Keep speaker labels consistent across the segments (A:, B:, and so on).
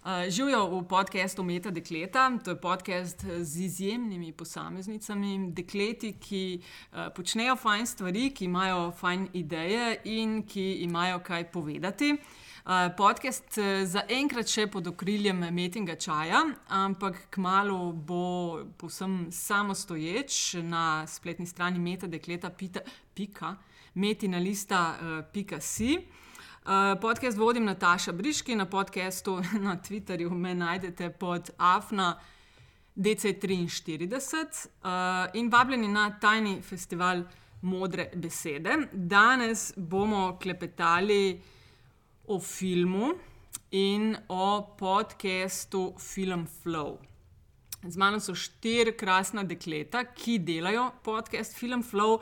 A: Uh, živijo v podkastu Meta Dekleta, to je podcast z izjemnimi posameznicami, dekleti, ki uh, počnejo fajn stvari, ki imajo fajn ideje in ki imajo kaj povedati. Uh, podcast zaenkrat še pod okriljem Metinga Čaja, ampak kmalo bo povsem samostoječ na spletni strani metadekleta.pika metinalista.si. Uh, podcast vodim Nataša Briški, na podkastu na Twitterju me najdete pod Afna DC43 uh, in vabljeni na tajni festival Modre besede. Danes bomo klepetali o filmu in o podkastu Film Flow. Z mano so štiri krasna dekleta, ki delajo podcast Film Flow,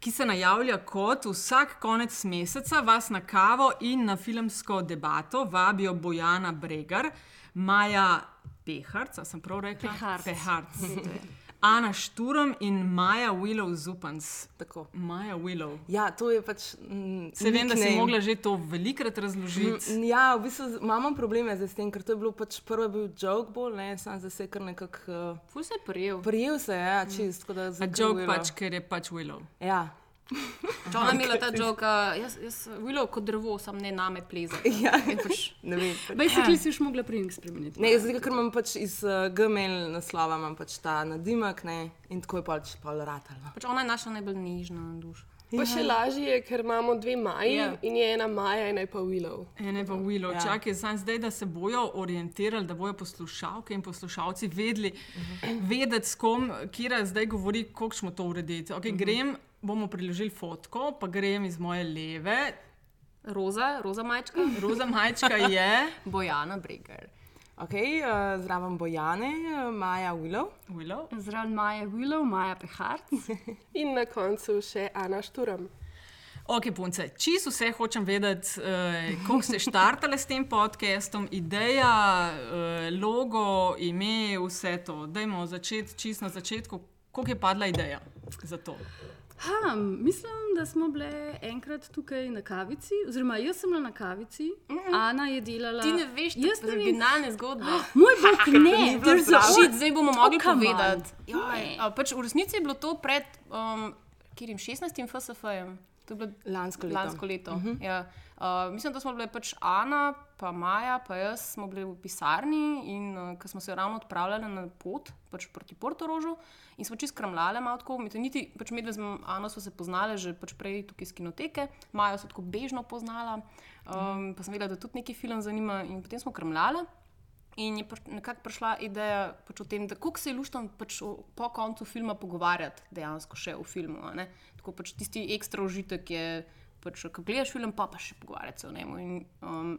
A: ki se najavlja kot vsak konec meseca vas na kavo in na filmsko debato vabijo Bojana Bregar, Maja Peharc, sem prav rekla?
B: Peharc.
A: Peharc. Ana Šturm in Maja Willow Zupans.
B: Tako.
A: Maja Willow.
B: Ja, to je pač. Mm,
A: Se vem, da si mogla že to velikrat razložiti.
B: Mm, Ja, v bistvu imamo probleme z tem, ker to je bilo pač prvo je bil joke bolj, ne, sam zdaj se je kar nekako uh,
C: Ful se je prijel.
B: prijel se, ja, čist, tako da
A: A
B: zdaj.
A: joke pač, ker je pač Willow.
B: Ja.
C: Če ona imela ta jok, jaz, jaz Willow kot drevo, sam ne name pleza.
B: ja.
C: In pač,
B: Ne vem.
D: Basically si už mogla primek spremeniti.
B: Ne, zdaj, ker imam pač iz uh, Gmail naslova, imam pač ta nadimek, ne, in tako je pač pol ratalno.
C: pač ona je naša najbolj nežna duša.
E: Pa še lažje je, ker imamo dve maji
C: Ja.
E: yeah. in je ena maja, ena je pa Willow.
A: Ene pa Willow, ja.
B: Ja.
A: čakaj, sam zdaj, da se bojo orientirali, da bojo poslušalke in poslušalci vedeli, uh -huh. vedeti, s kom, kira zdaj govori, kako smo to uredili. Okay, uh -huh. Grem, bomo priložili fotko, pa grem iz moje leve,
C: Roza, roza majčka,
A: roza majčka je
C: Bojana Breger.
B: Ok, uh, zraven Bojane, uh, Maja Willow.
A: Willow.
D: Zraven Maja Willow, Maja Peharc.
E: In na koncu še Ana Šturam.
A: Ok, punce, čisto vse hočem vedeti, uh, kako ste štartali s tem podcastom, ideja, uh, logo, ime, vse to. Dajmo začeti čisto na začetku, kako je padla ideja za to.
D: Ha, mislim, da smo bile enkrat tukaj na kavici, oziroma jaz sem bila na kavici, Ana je delala.
C: Ti ne veš,
D: jaz
C: te
D: ne vem.
C: originalne zgodbe.
D: Moj bog, ne,
B: bila
D: there's a
B: zraven.
C: Šit, zdaj bomo mogli
D: Oh,
C: povedati.
D: Ne.
C: Jaj, a pač v resnici je bilo to pred um, kirim, 16. FSF-jem. To je bilo
B: Lansko leto.
C: lansko leto. Uh -huh. ja. uh, mislim, da smo bile pač Ana, pa Maja, pa jaz smo bili v pisarni in uh, ko smo se ravno odpravljali na pot pač proti Portorožu in smo čist krmljali malo tako. Mi niti, pač med z Ano so se poznale že pač prej tukaj iz kinoteke, Majo so tako bežno poznala, um, pa sem vedela, da tudi neki film zanima in potem smo krmljali. In je nekako prišla ideja pač o tem, kako se je luštam pač po koncu filma pogovarjati dejansko še o filmu. Tako pač tisti ekstra užitek je, pač, ko gledaš film, pa pa še pogovarjati se o njemu. In, um,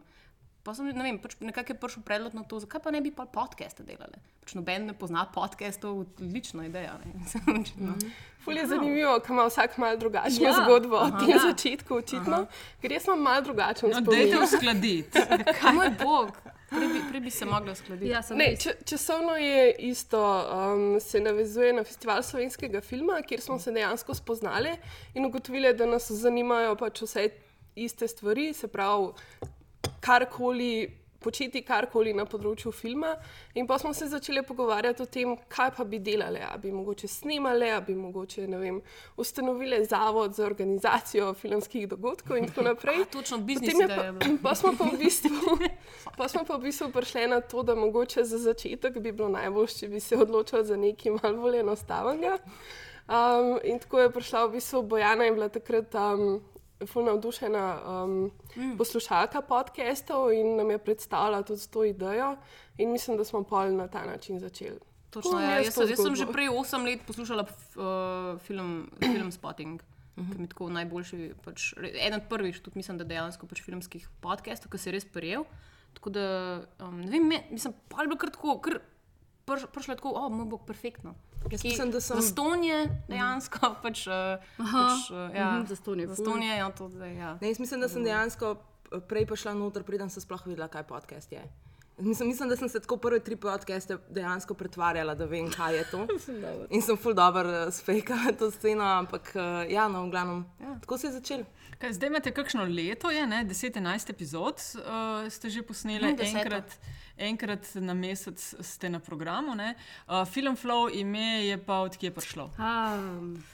C: pa sem ne vem, pač nekako je prišel predlog na to, zakaj pa ne bi pa podcaste delali. Pač noben ne pozna podcastov, odlična ideja. Očitno.
E: Ful je zanimivo, ker ima vsak malo drugačno
C: Ja.
E: zgodbo o tem
C: Ja.
E: začetku, očitno. Jaz imam malo drugačen
A: No, dajte uskladiti.
C: Kaj moj bog, prej bi, se mogla uskladiti.
D: Ja,
E: Ne, če, časovno je isto, um, se navezuje na festival slovenskega filma, kjer smo se dejansko spoznali in ugotovili, da nas zanimajo pač vse iste stvari, se pravi, karkoli. Početi karkoli na področju filma, in pa smo se začeli pogovarjati o tem, kaj pa bi delali. A bi mogoče snemali, a bi mogoče vem, ustanovili zavod za organizacijo filmskih dogodkov in tako naprej.
C: A, točno, biznis
E: je pa, pa smo pa v bistvu, pa smo pa v bistvu prišli na to, da mogoče za začetek bi bilo najbolj, če bi se odločili za nekaj malo bolj enostavnega. Um, in tako je prišla v bistvu Bojana in bila takrat um, fulno navdušena um, mm. poslušalka podcastov in nam je predstavila tudi to idejo. In mislim, da smo pol na ta način začeli.
C: Točno,
E: Tako
C: ja.
E: jaz
C: jaz, jaz sem že prej 8 let poslušala uh, film, film Spotting. Ki mi je tako najboljši, pač, re- eden prvih, tudi mislim, da dejansko pač filmskih podcastov, ki se je res prijel. Tako da, um, ne vem, me, mislim, pa je bilo kar tako, kar prišlo tako, o, moj bog, perfektno.
B: Jaz
C: Ki-
B: mislim, da sem-
C: Zastonje dejansko, pač, uh, pač uh, ja,
D: mhm, zastonje, ful.
C: Zastonje, ja, to zdaj, ja.
B: Ne, jaz mislim, da sem dejansko prej prišla noter, preden sem sploh videla, kaj podcast je. Mislim, mislim, da sem se tako prve tri podcaste dejansko pretvarjala, da vem, kaj je to. In sem full dobro uh, spekala to sceno, ampak uh, ja, no, v glavnem, ja. tako se je začel.
A: Kaj, zdaj imate kakšno leto, je, ne? 10-11 epizod uh, ste že posneli,
C: deseto.
A: enkrat, enkrat na mesec ste na programu. ne. Uh, Film Flow ime je pa odkje prišlo.
D: Um,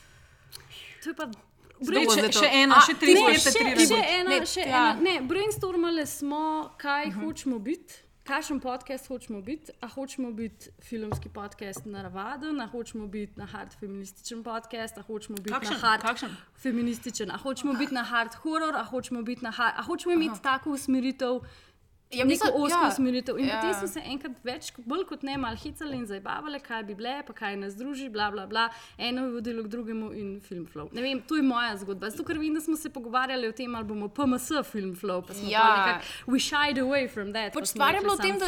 D: to je pa.
A: Zdaj, še, še ena,
C: A,
A: še tri,
D: Ne, še,
A: tri
D: še ena,
C: Ne,
D: še
C: ja.
D: ena. Ne, brainstormali smo, kaj uh -huh. hočemo biti. Kakšen podcast hočemo biti? A hočemo biti filmski podcast na navaden, a hočemo biti na hard feminističen podcast, a hočemo biti
A: Kakšen?
D: na hard
A: Kakšen?
D: feminističen, a hočemo biti na hard horror, a hočemo na hard, a hočemo imeti tako usmeritev.
C: Ja,
D: Neko
C: mislim,
D: osko
C: ja.
D: usmeritev. In
C: Ja.
D: potem smo se enkrat več, bolj kot ne, malo hecali in zabavali, kaj bi bile, pa kaj nas druži, bla, bla, bla. Eno je vodilo k drugemu in film flow. Ne vem, to je moja zgodba. Zato, ker vem, da smo se pogovarjali o tem, ali bomo PMS film flow, pa smo
C: Ja.
D: nekako, we shied away from that. pa
C: Pač
D: smo
C: stvar je bila v tem, da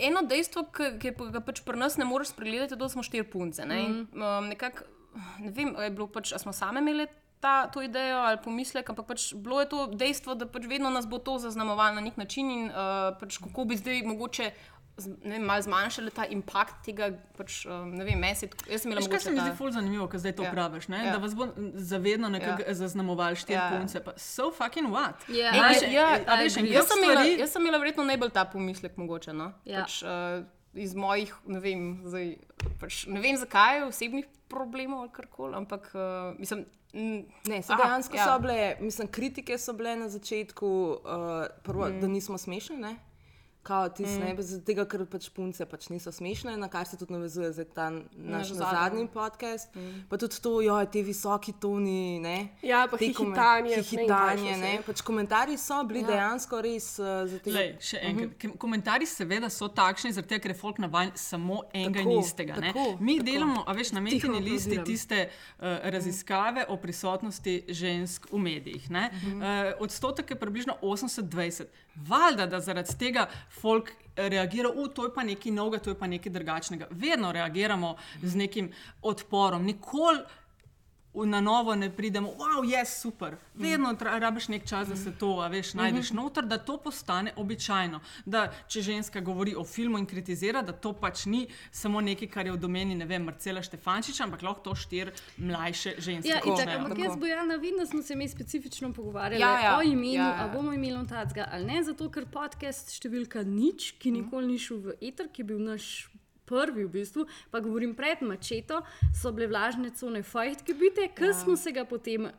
C: eno dejstvo, ki pa ga pač pri nas ne moreš spregledati, je to, da smo štiri punce. Ne,
D: Mhm.
C: mm. um, nekak, ne vem, je bilo pač, a smo same imeli ta, to idejo ali pomislek, ampak pač bilo je to dejstvo, da pač vedno nas bo to zaznamovalo na nek način in uh, pač kako bi zdaj mogoče. vem, malo zmanjšali ta impakt tega, pač, um, ne vem, mesi. Jaz sem imela
A: Veš, kaj se mi zdi ful zanimivo, ko zdaj to
C: Ja.
A: praviš, ne?
C: Ja.
A: da vas bo zavedno nekako
C: Ja.
A: zaznamovali štiri
C: Ja.
A: punce. Pa so fucking what?
D: Ja,
C: ja,
A: a veš,
D: I agree.
A: en
C: Jaz sem, imela, jaz sem imela verjetno najbolj ta pomislek, mogoče. No?
D: Ja.
C: Pač, uh, iz mojih, ne vem, zdaj, pač, ne vem zakaj, osebnih problemov ali karkoli, ampak uh, mislim.
B: Ne, so
C: aha,
B: dejansko
C: ja.
B: so bile, mislim, kritike so bile na začetku, uh, prvo, mm. da nismo smešni. Ne? Kao tis, mm. ne, zaradi tega, ker pač punce pač niso smešne, na kar se tudi navezuje zdaj ta naš
C: zadnji.
B: zadnji podcast. Mm. Pa tudi to, jo, te visoki toni, ne.
E: Ja, pa
B: kome-
E: hihitanje, ne
B: ne. Pač komentarji so bili ja. dejansko res uh, za te
A: Lej, še enkrat. Uh -huh. Komentarji seveda so takšni, zaradi tega, ker je folk navaden samo enega
B: Tako,
A: in istega. ne.
B: tako,
A: Mi
B: tako.
A: delamo, a veš, na metini listi tiste uh, raziskave o prisotnosti žensk v medijih. ne. Uh, odstotek je približno 80-20. Valjda, da zaradi tega folk reagira, v to je pa nekaj novega, to je pa nekaj drugačnega. Vedno reagiramo z nekim odporom. Nikoli na novo ne pridemo, wow, je yes, super. Vedno rabiš nek čas, da se to, a veš, najdeš noter, da to postane običajno. Da če ženska govori o filmu in kritizira, da to pač ni samo nekaj, kar je v domeni, ne vem, Marcela Štefančiča, ampak lahko to štiri mlajše ženske.
D: Ja, in tako, ampak jaz bojana vidno smo se mi specifično pogovarjali
C: Ja, ja.
D: o imenu,
C: Ja,
D: ja,
C: ja.
D: bomo imeli tacga ali ne, zato ker podcast številka nič, ki nikoli ni šel v eter, ki je bil naš. Prvi, v bistvu, pa govorim pred mačeto, so bile vlažne cone fajtke bite, ker ja. smo se ga potem,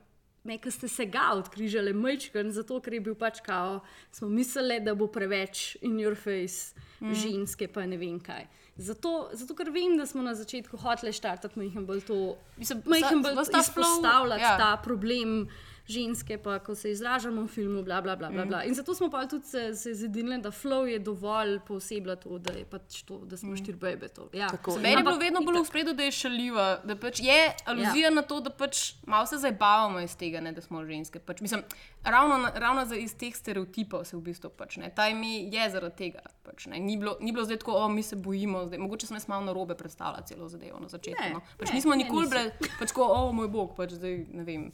D: nekaj ste se ga odkrižali, mečken, zato ker je bil pač kao, smo mislili, da bo preveč in your face mm. ženske, pa ne vem kaj. Zato, zato, ker vem, da smo na začetku hoteli štartati, majhen bolj to
C: Mislim,
D: Majhen
C: za-
D: bolj
C: vas ta flow-
D: izpostavljati
C: ja.
D: ja. ta problem ženske, pa ko se izražamo v filmu, bla, bla, bla, bla, bla. In zato smo pa tudi se, se zedinili, da flow je dovolj posebno to, da je pač to, da smo štiri bebe. To. Ja.
B: Tako.
C: Meni je bilo vedno bolj v spredju, da je šaljiva, da pač je aluzija ja. na to, da pač malo se zabavamo iz tega, ne, da smo ženske. Pač, mislim, ravno, ravno iz teh stereotipov se v bistvu pač, ne, ta ime je zaradi tega. Pač, ne, ni, bilo, ni bilo zdaj tako, o, mi se bojimo, zdaj, mogoče jaz malo na robe predstavljala celo zadevo na začetku.
D: Ne,
C: no. pač,
D: ne,
C: nismo nikoli bile, pač tako, o moj bog, pač zdaj ne vem.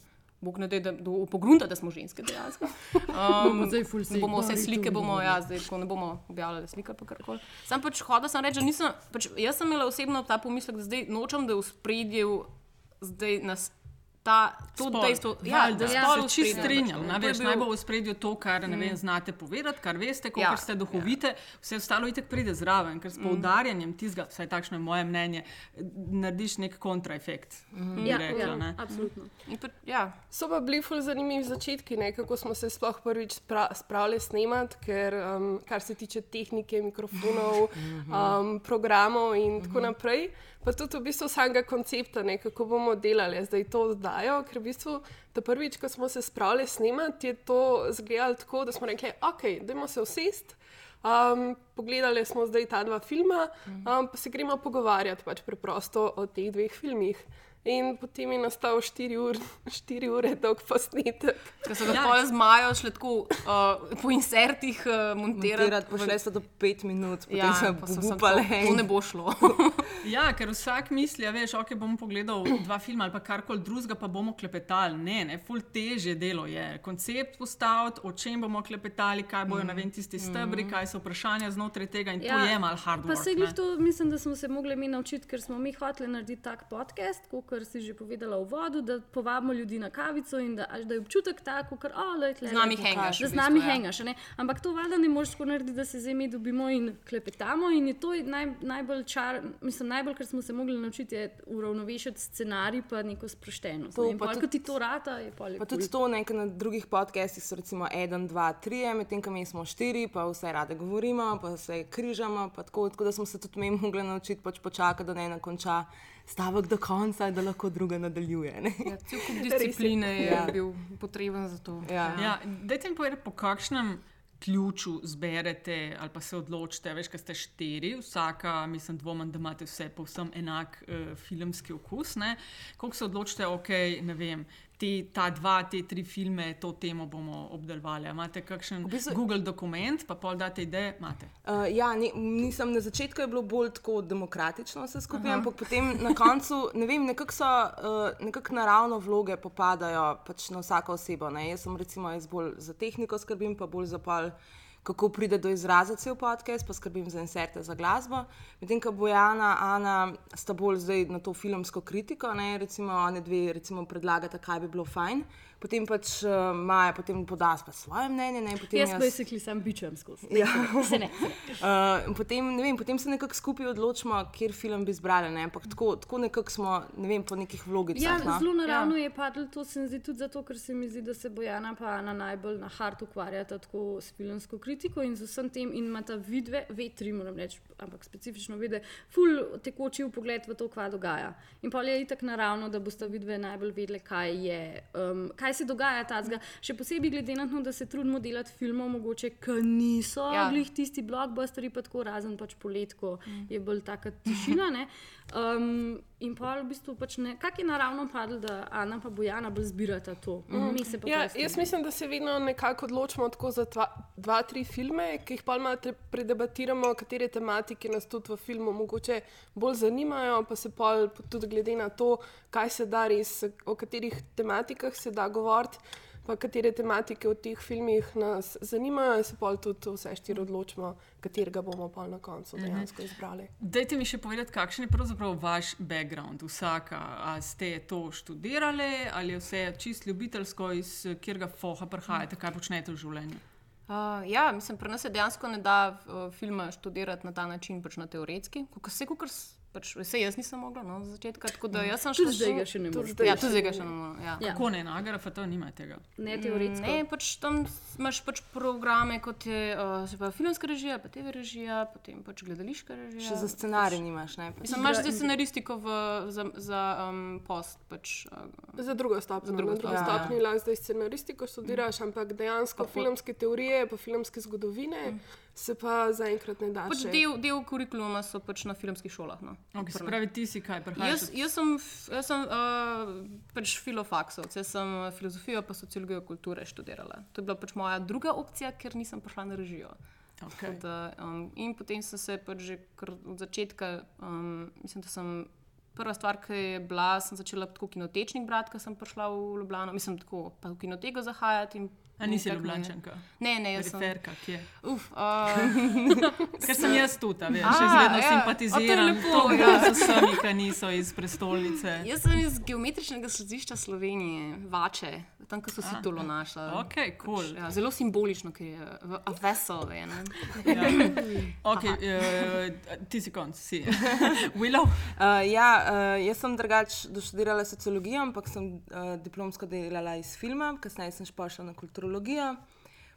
C: Bog ne da, da do pogrunta, da smo ženske dejansko. Um,
D: si
C: bomo vse slike, bomo, ja, zdaj tako ne bomo objavljali slike, pa karkoli. Sam pač hodila sem da nisem, pač, jaz sem imela osebno ta pomislek, da zdaj nočem, da je v spredju zdaj nas ta, to
A: Spol.
C: dejstvo, ja, da
D: Ja.
A: se
C: v
A: čist
C: spredju,
A: strinjam.
C: je
A: veš,
C: bil-
A: Naj bo v spredju to, kar ne vem, znate povedati, kar veste, koliko
C: Ja,
A: ja. ste duhovite, vse ostalo itek pride zraven, ker s poudarjanjem tistega, vsaj takšno je moje mnenje, narediš nek kontraefekt. bi
D: Ja,
A: rekla,
D: ja,
A: ne.
D: absolutno.
C: In pa, ja,
E: So pa bili ful zanimivi začetki, ne, kako smo se sploh prvič spra spravili snemati, ker um, kar se tiče tehnike, mikrofonov, um, programov in tako naprej. Pa tudi v bistvu samega koncepta, ne, kako bomo delali zdaj to oddajo, ker v bistvu ta prvič, ko smo se spravili snemati, je to izgledalo tako, da smo rekli, ok, dajmo se usest. Um, pogledali smo zdaj ta dva filma, um, pa se gremo pogovarjati pač preprosto o teh dveh filmih. In potem je nastal 4 ur, ure dolg posnetek.
C: Ker so ga
A: Ja.
C: ja. pole zmajo šli tako uh, po insertih uh, montirati.
B: Montirati, pošle so do 5 minut, potem
C: Ja,
B: so
C: pa so
B: upale.
C: tako, to ne bo šlo.
A: Ja, ker vsak misli, da veš, ok, bom pogledal dva filma ali pa karkoli drugega, pa bomo klepetali. Ne, ne, ful težje delo je. Koncept postaviti, o čem bomo klepetali, kaj bojo, mm. vem, tisti stebri, kaj so vprašanja znotraj tega in ja, to je malo hard
D: Pa
A: work.
D: se glih to, mislim, da smo se mogli mi naučiti, ker smo mi hoteli narediti tak podcast, kot si že povedala v vodu, da povabimo ljudi na kavico in da, da je občutek tak, kot oh,
C: Z nami hengaš,
D: Da z nami
C: ja.
D: hengaš. ne. Ampak to valjda ne moreš tako narediti, da se zdaj mi dobimo in klepetamo. In je to naj, najbolj čar, mislim, najbolj, kar smo se mogli naučiti, je uravnovešiti scenarij pa neko sproščenost.
B: To
D: ne.
B: Pa
D: pol,
B: tudi-
D: ti to rata, je pol. je
B: Pa
D: kul.
B: tudi to, ne, ker na drugih podcastih so recimo 1, 2, 3, medtem ko mi smo 4, pa vse rade govorimo, pa vse križamo. pa Tako, tako da smo se tudi mi mogli naučiti pač počakati, da ne ena konča stavek do konca, da lahko druga nadaljuje. ne.
C: Ja, cel kup discipline je
B: Ja.
C: bil potreben za to.
B: Ja.
A: Ja, dajte mi povedati, po kakšnem ključu zberete ali pa se odločite. Veš, kaj ste štiri, vsaka, mislim, dvomim, da imate vse povsem enak uh, filmski okus. Ne? Koliko se odločite, ok, ne vem. Te, ta dva, te tri filme, to temo bomo obdelovali. Imate kakšen v
B: bistvu-
A: Google dokument, pa pol date ideje, imate.
B: Uh, ja, ni, nisem, na začetku je bilo bolj tako demokratično vse skupaj, ampak potem na koncu, ne vem, nekako so uh, nekak naravno vloge popadajo pač na vsako osebo. Ne. Jaz sem recimo jaz bolj za tehniko skrbim, pa bolj za pol. Kako pride do izraza cel podcast, pa skrbim za inserte, za glasbo. Medtem ko Bojana, Ana sta bolj zdaj na to filmsko kritiko, ne, recimo, oni dve recimo, predlagata, kaj bi bilo fajn, potem pač uh, Maja potem poda pa svoje mnenje. Ne, potem
D: Jaz basically sam bičem skozi.
B: Ja.
D: Se ne.
B: Uh, potem, ne vem, potem se nekako skupaj odločimo, kjer film bi izbrali. Ne? Ampak tako, tako nekako smo, ne vem, po nekih vlogicah.
D: Ja,
B: no.
D: zelo naravno ja. je padlo, to se mi zdi tudi zato, ker se mi zdi, da se Bojana pa Ana najbolj na hart ukvarjata tako s filmsko kritiko in z vsem tem in imata vidve, vetri, moram reči, ampak specifično vide, ful tekoči v pogled v to, kva dogaja. In pa je itak naravno, da boste vidve najbolj vedeli, kaj je, um, kaj se dogaja tazga. Še posebej glede na to, da se trudimo delati filmov, mogoče, ki niso ja. Glih tisti blockbusteri, pa tako razen pač poletko mm. je bolj taka tišina. ne. Um, in pa v bistvu pač ne, kak je naravno padlo, da Ana pa Bojana bolj zbirata to. Mm. Mi se pa
E: Ja, jaz mislim, da se vedno nekako odločimo tako za dva, dva tri filme, ki jih pa malo predebatiramo, katere tematike nas tudi v filmu mogoče bolj zanimajo, pa se pol tudi glede na to, kaj se da res, o katerih tematikah se da govoriti. Pa katere tematike v teh filmih nas zanimajo, se pol tudi vse štiri odločimo, katerega bomo pa na koncu dejansko izbrali.
A: Dajte mi še povedati, kakšen je pravzaprav vaš background, vsaka. A ste to študirali ali je vse čist ljubiteljsko, iz katerega foha prihajate, kaj počnete v življenju?
C: Uh, ja, mislim, pri nas se dejansko ne da uh, filma študirati na ta način, pač na teoretski. Vse, kot pač, vse jaz nisem mogla no, z začetka. Tako da jaz sem
D: Tudi
C: šla
D: zdaj
C: šel-
D: ga še ne moreš.
E: zdaj
C: Ja, tudi zdaj ga še ne morem. Ja.
D: Ja.
A: Kako ne, na GRFT nima tega.
D: Ne teoretsko.
C: Ne, pač tam imaš pač programe, kot je uh, se pa filmska režija, pa TV režija, potem pač gledališka režija.
B: Še za scenarij nimaš. Ne?
C: Mislim, imaš zdaj scenaristiko v, za, za um, post. Pač, uh,
E: Za drugo stopnjo.
C: Za drugo
E: na drugo
B: stopnjo. Ja, ja.
E: stopnjo lahko zdaj scenaristiko študiraš, ampak dejansko
C: Pa
E: filmske teorije, pa filmske zgodovine se pa zaenkrat ne da.
C: pač del, del kurikuluma so pač na filmskih šolah. No.
A: Okay, pravi, ti si kaj,
C: Jaz,
A: prihajaš?
C: jaz sem, jaz sem uh, pač filofaksovec, jaz sem filozofijo pa sociologijo kulture študirala. To je bila pač moja druga opcija, ker nisem prišla na režijo.
A: Okay.
C: Da, um, in potem sem se pač že od začetka, um, mislim, da sem prva stvar, ki je bila, sem začela tako kinotečnik brati, ko sem prišla v Ljubljano, mislim, tako pa v kinoteko zahajati. in-
A: A nisi
C: je-
A: ljubljančanka?
C: Ne, ne, jaz sem.
A: Periferka, kje?
C: Uf, uh,
A: Ker sem jaz tu, a veš,
C: A,
A: izredno
C: ja.
A: simpatiziram
C: A, to je lepo,
A: to,
C: ja.
A: da z vsemi, ki niso iz prestolnice.
C: jaz sem iz geometričnega središča Slovenije, Vače, tam, ko so si tolo našla.
A: Ok, cool.
C: Ja, zelo simbolično, ker je v a vessel. Je, ne?
A: Ja. Okay, uh, ti si konc, si. Willow?
B: Uh, ja, uh, jaz sem drugače doštudirala sociologijo, ampak sem uh, diplomsko delala iz filma, kasneje sem šla na kulturologijo.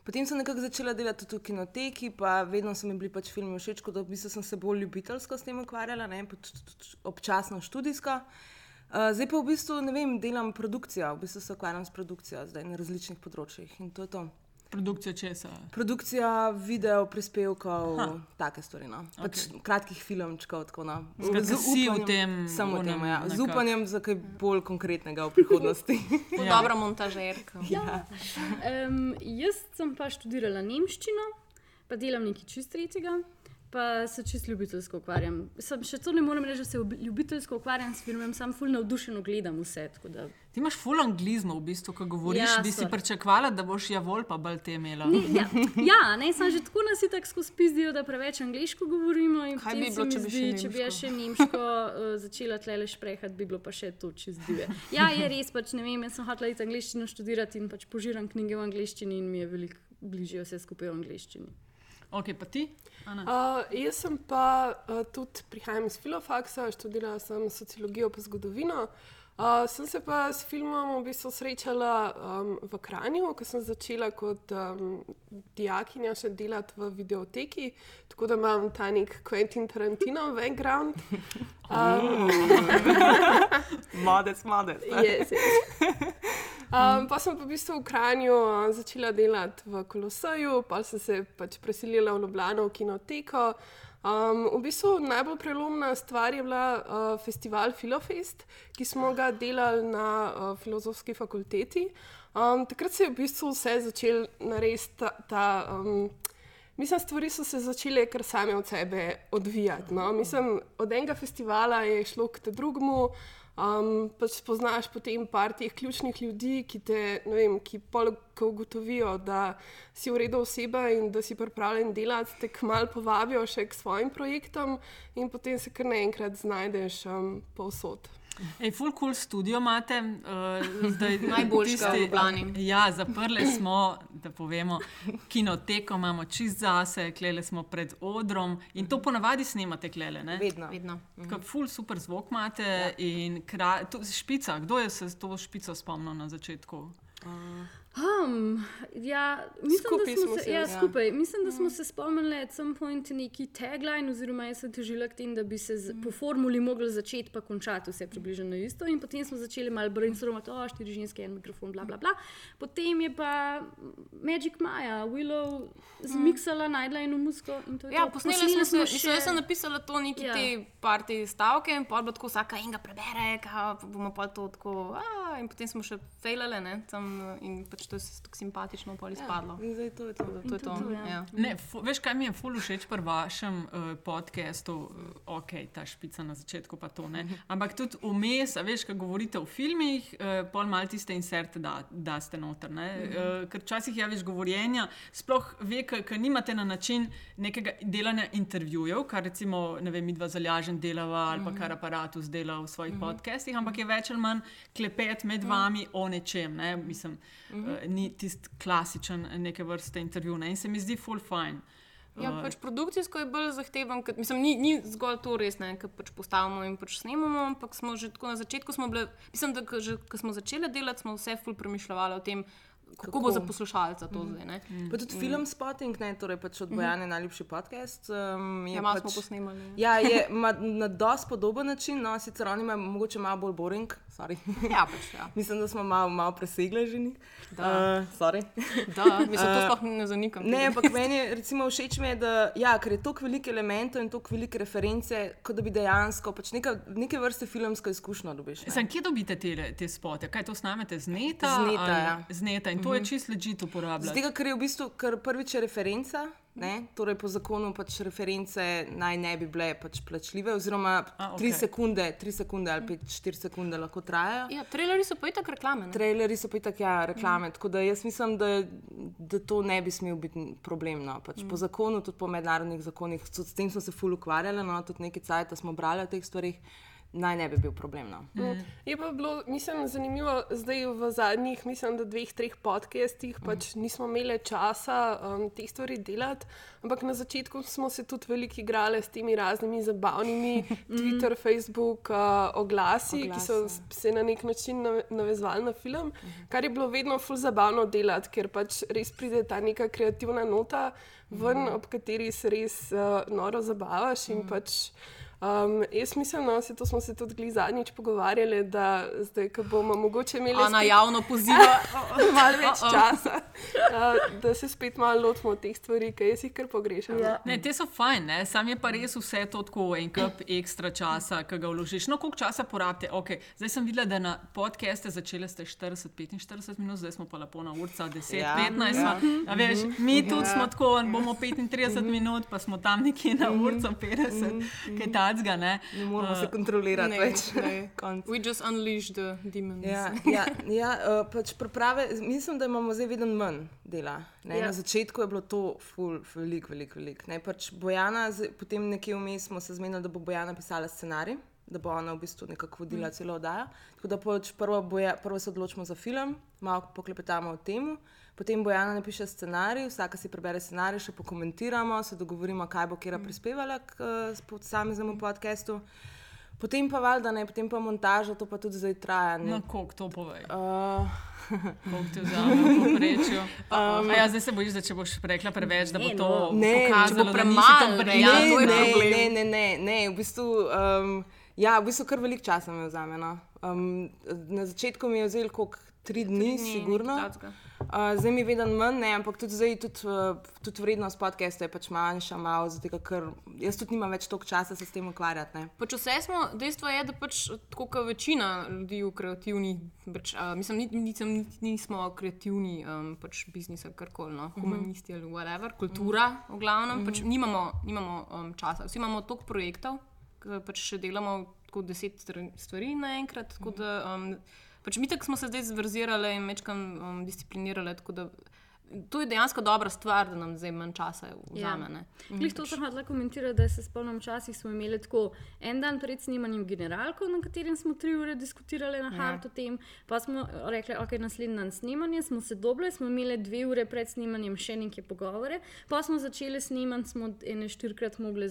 B: Potem sem nekako začela delati tudi v kinoteki, pa vedno so mi bili pač filmi všeč, tako da v bistvu sem se bolj ljubiteljsko s tem ukvarjala, ne, občasno študijsko. Uh, zdaj pa v bistvu ne vem, delam produkcijo, v bistvu se ukvarjam s produkcijo zdaj na različnih področjih in to je to.
A: Produkcija česa?
B: Produkcija video, prispevkov, take stvari. No. Pač Kratkih filmčkov. Tako, no.
A: Skratka,
B: Z
A: si v
B: upanjem-
A: tem
B: Samo v tem, ja. Z upanjem za kaj bolj konkretnega v prihodnosti.
C: Ja.
A: Ja.
C: Dobra montažerka.
B: ja.
D: Um, jaz sem pa študirala nemščino, pa delam nekaj čist tretjega, pa se čist ljubiteljsko ukvarjam. Sem še to ne morem reči, da se ljubiteljsko ukvarjam s filmom, sam ful navdušeno gledam vse. tako da-
A: Ti imaš full anglizma, v bistvu, ko govoriš.
D: Ja,
A: bi si
D: sorry.
A: pričakovala, da boš javol pa bolj te imela.
D: Ni, ja, ja, ne, sem že tako nas itak skozi pizdijo, da preveč angliško govorimo.
C: Kaj bi bilo, če bi
D: zdi, če bi jaz še nemško uh, začela tlele šprehati, bi bilo pa še to čez divje. Ja, je res, pač ne vem, jaz sem hotela iti angliščino študirati in pač požiram knjige v angliščini in mi je veliko bližje vse skupaj v angliščini.
A: Ok, pa ti?
E: Uh, jaz sem pa uh, tudi prihajam iz filofaksa, študirala sem sociologijo in zgodovino. Uh, sem se pa s filmom v bistvu srečala um, v Kranju, ko sem začela kot um, dijakinja še delati v videoteki, tako da imam ta nek Quentin Tarantino background. Um,
B: Modec, modec.
E: yes, yes. Um, pa sem pa v bistvu v Kranju uh, začela delati v Kolosaju, pa sem se pač preselila v Ljubljano v kinoteko. Um, v bistvu najbolj prelomna stvar je bila uh, festival Filofest, ki smo ga delali na uh, filozofski fakulteti. Um, takrat se je v bistvu vse začelo narediti ta. ta um, Mislim, stvari so se začele kar same od sebe odvijati. No? Mislim, od enega festivala je šlo k drugemu. Um, pač spoznaš potem par teh ključnih ljudi, ki te, ne vem, ki pol, ko ugotovijo, da si v redu oseba in da si pripravljen delati, te kmal povabijo še k svojim projektom, in potem se kar naenkrat znajdeš um, povsod.
A: Ej, full cool studio imate, uh, zdaj
C: Najboljšega v Ljubljani.
A: Ja, zaprli smo, da povemo, kinoteko imamo čist zase, klele smo pred odrom in to ponavadi snemate klele. Ne?
B: Vedno.
C: Vedno.
A: Tako ful super zvok imate ja. in kra, to, špica, kdo je se s to špico spomnil na začetku?
D: Um, ja, mislim,
E: Skupaj
D: da smo se,
E: se,
D: ja,
E: ja.
D: skupaj. Mislim, da smo se spomnili at some point neki tagline, oziroma jaz sem težila k temu, da bi se z, po formuli mogli začeti pa končati vse približno isto. In potem smo začeli malo brainstormati, o, štiri ženske, en mikrofon, bla, bla, bla. Potem je pa Magic Maja, Willow, zmiksala, najdla eno muziko in to je
C: Ja,
D: to.
C: posneli smo se,
D: še-
C: jaz sem napisala to neki
D: Ja.
C: te parti stavke in pol bo tako vsaka enega prebere, ka bomo pa to tako, a, in potem smo še fejlale, ne, tam in pač to je se tako simpatično pol izpadlo.
B: In zdaj to je to.
C: To je to,
D: to, ja.
C: ja.
A: Ne, veš, kaj mi je ful všeč pri vašem uh, podkastu, uh, ok, ta špica na začetku pa to ne. Ampak tudi vmes, a veš, ko govorite o filmih, uh, pol mal tiste inserte da, da ste noter. Ne? Uh, ker včasih je več govorjenja, sploh ve, ker nimate na način nekega delanja intervjujev, kar recimo, ne vem, midva zalažen delava ali pa kar aparatus dela v svojih podcastih, ampak je več ali manj klepet med vami o nečem. Ne? Mislim, uh, ni tisti klasičen neke vrste intervju. Ne? In se mi zdi full fine.
C: Ja, pač produkcijsko je bolj zahteven, ker, mislim, ni, ni zgolj to res, ne, ker pač postavimo in pač snemamo, ampak smo že tako na začetku, bile, mislim, da že, ko smo začeli delati, smo vse ful premišljali o tem, kako, kako bo za poslušalca to zdaj. Ne.
B: Pa tudi mm. film Spotting, ne, torej pač od Bojane mm. najljubši podcast. Um, je
C: Ja, malo
B: pač,
C: smo posnemali.
B: Ja, je ma, na dosti podoben način, no, sicer oni imajo mogoče malo bolj boring. sorry.
C: Ja, pač ja.
B: Mislim, da smo malo, malo presegli že njih.
C: Da.
B: Uh, sorry.
C: Da, mislim, to sploh ne zanikam.
B: Ne, ampak meni je recimo všeč, mi je, da ja, ker je toliko veliko elementov in toliko velike reference, kot da bi dejansko pač neka, neke vrste filmsko izkušnjo dobiš.
A: Sam, kje dobite te, te spote? Kaj to snamete z neta?
B: Z neta,
A: ali-
B: ja.
A: Z neta in to je čist ležit uporabljati.
B: Zdaj, ker je v bistvu prvič je referenca, ne? torej po zakonu pač reference naj ne bi bile pač plačljive, oziroma
A: A,
B: tri
A: okej.
B: sekunde, tri sekunde ali pet, štiri sekunde lahko trajajo.
C: Ja, trailerji so pa itak reklame. ne.
B: Traileri so pa tako ja, reklame, tako da jaz mislim, da, da to ne bi smel biti problem. No. Pač Po zakonu, tudi po mednarodnih zakonih, tudi s tem smo se ful ukvarjali, no. tudi nekaj cajt smo brali o teh stvarih, naj ne bi bil problem. No.
E: Mm. Je pa bilo, mislim, zanimivo, zdaj v zadnjih, mislim, da dveh, treh podcestih pač nismo imeli časa um, te stvari delati, ampak na začetku smo se tudi veliko igrali s temi raznimi zabavnimi Twitter, Facebook uh, oglasi, ki so
B: Oglasi.
E: s- se na nek način nave- navezovali na film, kar je bilo vedno ful zabavno delati, ker pač res pride ta neka kreativna nota ven, ob kateri se res uh, noro zabavaš in pač. Um, jaz mislim, no, se to smo se tudi zadnjič pogovarjali, da zdaj, ko bomo mogoče imeli
C: Ana
E: spet
C: javno poziva.
E: malo več časa, uh, da se spet malo lotimo teh stvari, ki jaz jih kar pogrešam. Ja.
A: Ne, te so fajn, ne? sam je pa res vse to tako en kup ekstra časa, ki ga vložiš. No, koliko časa porabite? Okay. Zdaj sem videla, da na podcaste začele ste 40-45 minut, zdaj smo pa lepo na urca 10-15.
B: Ja,
A: Ja,
B: ja.
A: Veš, mi tudi smo tako, bomo 35 minut, pa smo tam nekje na urcu 50, kaj tacga. Ne?
B: Ne moramo se kontrolirati
C: ne,
B: več.
C: ne. We just unleash the demons.
B: Ja, ja, ja uh, pač priprave, mislim, da imamo zdaj vedno manj dela. Ne,
D: Ja.
B: ja. Na začetku je bilo to ful, veliko, veliko. Velik, ne, pač Bojana, z- potem nekje vmes smo se zmenili, da bo Bojana pisala scenarij, da bo ona v bistvu nekako vodila mm. celo oddajo. Tako da pač prvo, boja, prvo se odločimo za film, malo poklepetamo o tem. Potem Bojana napiše scenarij, vsaka si prebere scenarij, še pokomentiramo, se dogovorimo, kaj bo kera prispevala k eh, posameznemu podkastu. Potem pa valjda ne, potem pa montaža, to pa tudi zdaj traja. Ne,
A: No, koliko to povej?
B: Uh,
A: Koliko ti vzame v povprečju? Um, ja, zdaj se bojiš, da če boš rekla preveč, da bo
D: Ne,
A: to
D: no.
B: Ne, če bo
A: pokazalo, da nisi
C: premalo
A: to
C: je
B: ne, ne, ne, ne, ne, v bistvu, um, ja, v bistvu kar veliko časa mi vzame. No. Um, na začetku mi je vzelo koliko tri dni,
C: Ni
B: sigurno.
C: nekaj takega.
B: Uh, zdaj mi je vedno manj, ne, ampak tudi, zdaj, tudi, uh, tudi vrednost podcasta je pač manjša, malo, zato ker jaz tudi nimam več toliko časa se s tem ukvarjati. Ne.
C: Pač vse smo, dejstvo je, da pač tako kot večina ljudi v kreativni, pač, uh, mislim, ni, nisem, nismo kreativni um, pač biznisa, karkoli, no, humanisti ali whatever, kultura v glavnem, pač nimamo, nimamo um, časa. Vsi imamo toliko projektov, ki pač še delamo tako deset stvari- stvari naenkrat. Tako da, um, pač mi tako smo se zdaj zverzirali in večkrat um, disciplinirali. tako da To je dejansko dobra stvar, da nam zdaj manj časa vzame. ne.
D: Glih to sem hodila komentirati, da se spomnim, včasih smo imeli tako en dan pred snemanjem generalko, na katerem smo tri ure diskutirali na hart o tem, pa smo rekli, ok, naslednji dan snemanje, smo se dobili, smo imeli dve ure pred snemanjem še neke pogovore, pa smo začeli snemati, smo ene štirikrat mogli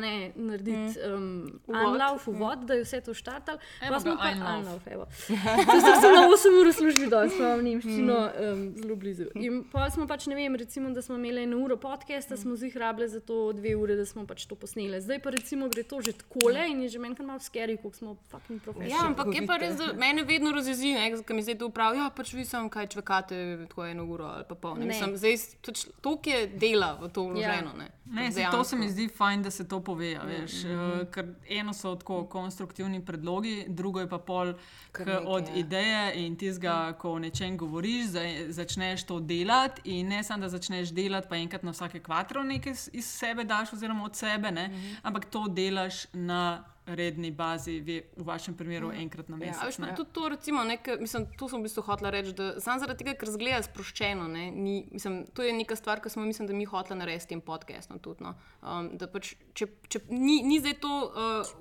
D: ne, narediti um, unlauf, uvod, da je vse to štartalo.
A: Evo
D: Pa smo pa unlauf, evo. Zdaj sem na 8 ur službi, da smo v nemščino um, zelo blizu. In pa smo pač, ne vem, recimo, da smo imeli eno uro podcasta, smo zjih rabili za to dve ure, da smo pač to posneli. Zdaj pa recimo gre to že takole in je že meni kar malo scary, koliko smo fucking
C: Ja,
D: profesionalni.
C: ampak je pa res, da mene vedno razjezi, ker mi zdaj to pravi. Ja, pač vi sem kaj čvekate, tako eno uro ali pa pol. Ne.
D: Ne.
C: Mislim, zdaj pač toliko je dela v to vloženo. Ne,
A: Ne,
C: Pač
A: se, to se mi zdi fajn, da se to pove. a Veš, uh, ker eno so tako konstruktivni predlogi, drugo je pa pol
B: nekaj,
A: od
B: ja.
A: ideje in tistega, ko o nečem govoriš, za, začneš to delati. In ne samo, da začneš delati, pa enkrat na vsake kvatro nekaj iz- sebe daš, oziroma od sebe, ne,
B: Mhm.
A: ampak to delaš na redni bazi, ve- v vašem primeru enkrat na
C: Ja,
A: mesec.
C: veš, pa
A: ne.
C: tudi to, recimo, nek, mislim, to sem v bistvu hotela reči, da samo zaradi tega, ker zgleda sproščeno. Ne, ni, mislim, to je neka stvar, ki smo mislim, da mi hotela narediti s tem podcastom. Tudi, no. um, pač, če, če, ni, ni zdaj to uh,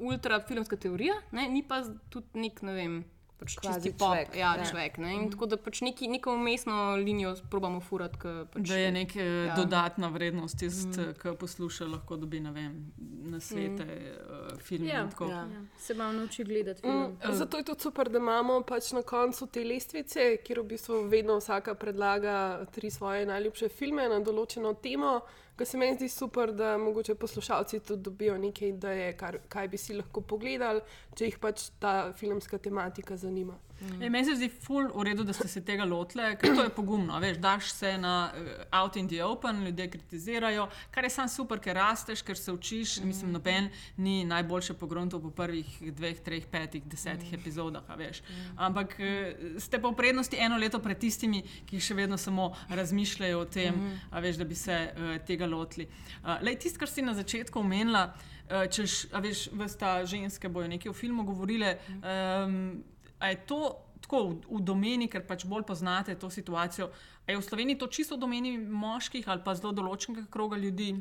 C: ultrafilmska teorija, ne, ni pa tudi nek, ne vem. Pač čisti pop,
B: čvek,
C: ja,
B: ja.
C: človek. Ne, in tako da pač neki, neko umestno linijo probamo furati. Pač,
A: Da je neka
C: Ja.
A: ja. dodatna vrednost, tisti, mm. ki posluša, lahko dobi ne vem, nasvete, mm. uh, filme.
D: Ja.
A: in tako.
B: Ja.
D: Ja, se malo nauči gledati.
E: Mm, zato je tudi super, da imamo pač na koncu te lestvice, kjer v bistvu vedno vsaka predlaga tri svoje najljubše filme na določeno temo. Kar se meni zdi super, da mogoče poslušalci tudi dobijo neke ideje, kar, kaj bi si lahko pogledali, če jih pač ta filmska tematika zanima.
A: E, meni se zdi ful v redu, da ste se tega lotili, ker to je pogumno. Veš, daš se na uh, out in the open, ljudje kritizirajo, kar je sam super, ker rasteš, ker se učiš. Mm. Mislim, noben ni najboljše pogrunto po prvih dveh, treh, petih, desetih mm. epizodah. veš. Ampak uh, ste pa v prednosti eno leto pred tistimi, ki še vedno samo razmišljajo o tem, mm. a veš, da bi se uh, tega lotili. Uh, Lej, tisto, kar si na začetku omenila. Uh, češ, a veš, vsta ženske bojo nekaj o filmu govorile. Um, je to tako v, v domeni, ker pač bolj poznate to situacijo? A je v Sloveniji to čisto v domeni moških ali pa zelo določenega kroga ljudi,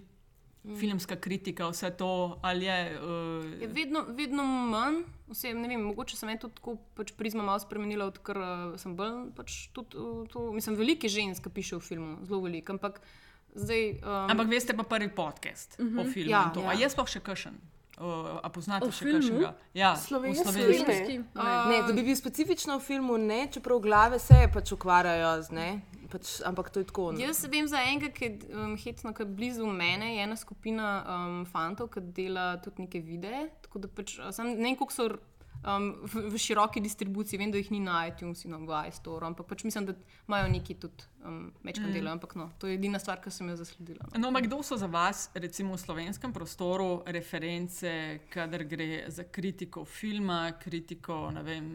A: mm. filmska kritika, vse to, ali je.
C: Je
A: Uh,
C: vedno, vedno manj, vse, ne vem, mogoče se me je tudi tako pač prizma malo spremenila, odkar uh, sem bolj. Pač tudi, uh, to, mislim, veliko je žensk, ki piše v filmu, zelo veliko. Ampak zdaj. Um,
A: ampak veste pa prvi podcast uh -huh. o filmu.
C: Ja, ja.
A: A je sploh še kakšen? Uh, a poznate
D: O
A: še
D: filmu?
A: kakšnega? Ja,
E: Slovenski.
D: Slovenski.
C: A,
B: Ne, da bi bil specifično v filmu, ne, čeprav glave se pač ukvarjajo z ne. Pač, ampak to je tako. ne.
C: Jaz vem za enega, ki je um, hecno, ki je blizu mene, je ena skupina um, fantov, ki dela tudi neke videe. Tako da pač, sam, ne vem, koliko so um, v, v široki distribuciji, vem, da jih ni na iTunes in v iStore, ampak pač mislim, da imajo neki tudi um, večkrat mm. delo. Ampak no, to je edina stvar, ki sem jo zasledila. No.
A: No, ampak kdo so za vas, recimo v slovenskem prostoru, reference, kadar gre za kritiko filma, kritiko ne vem,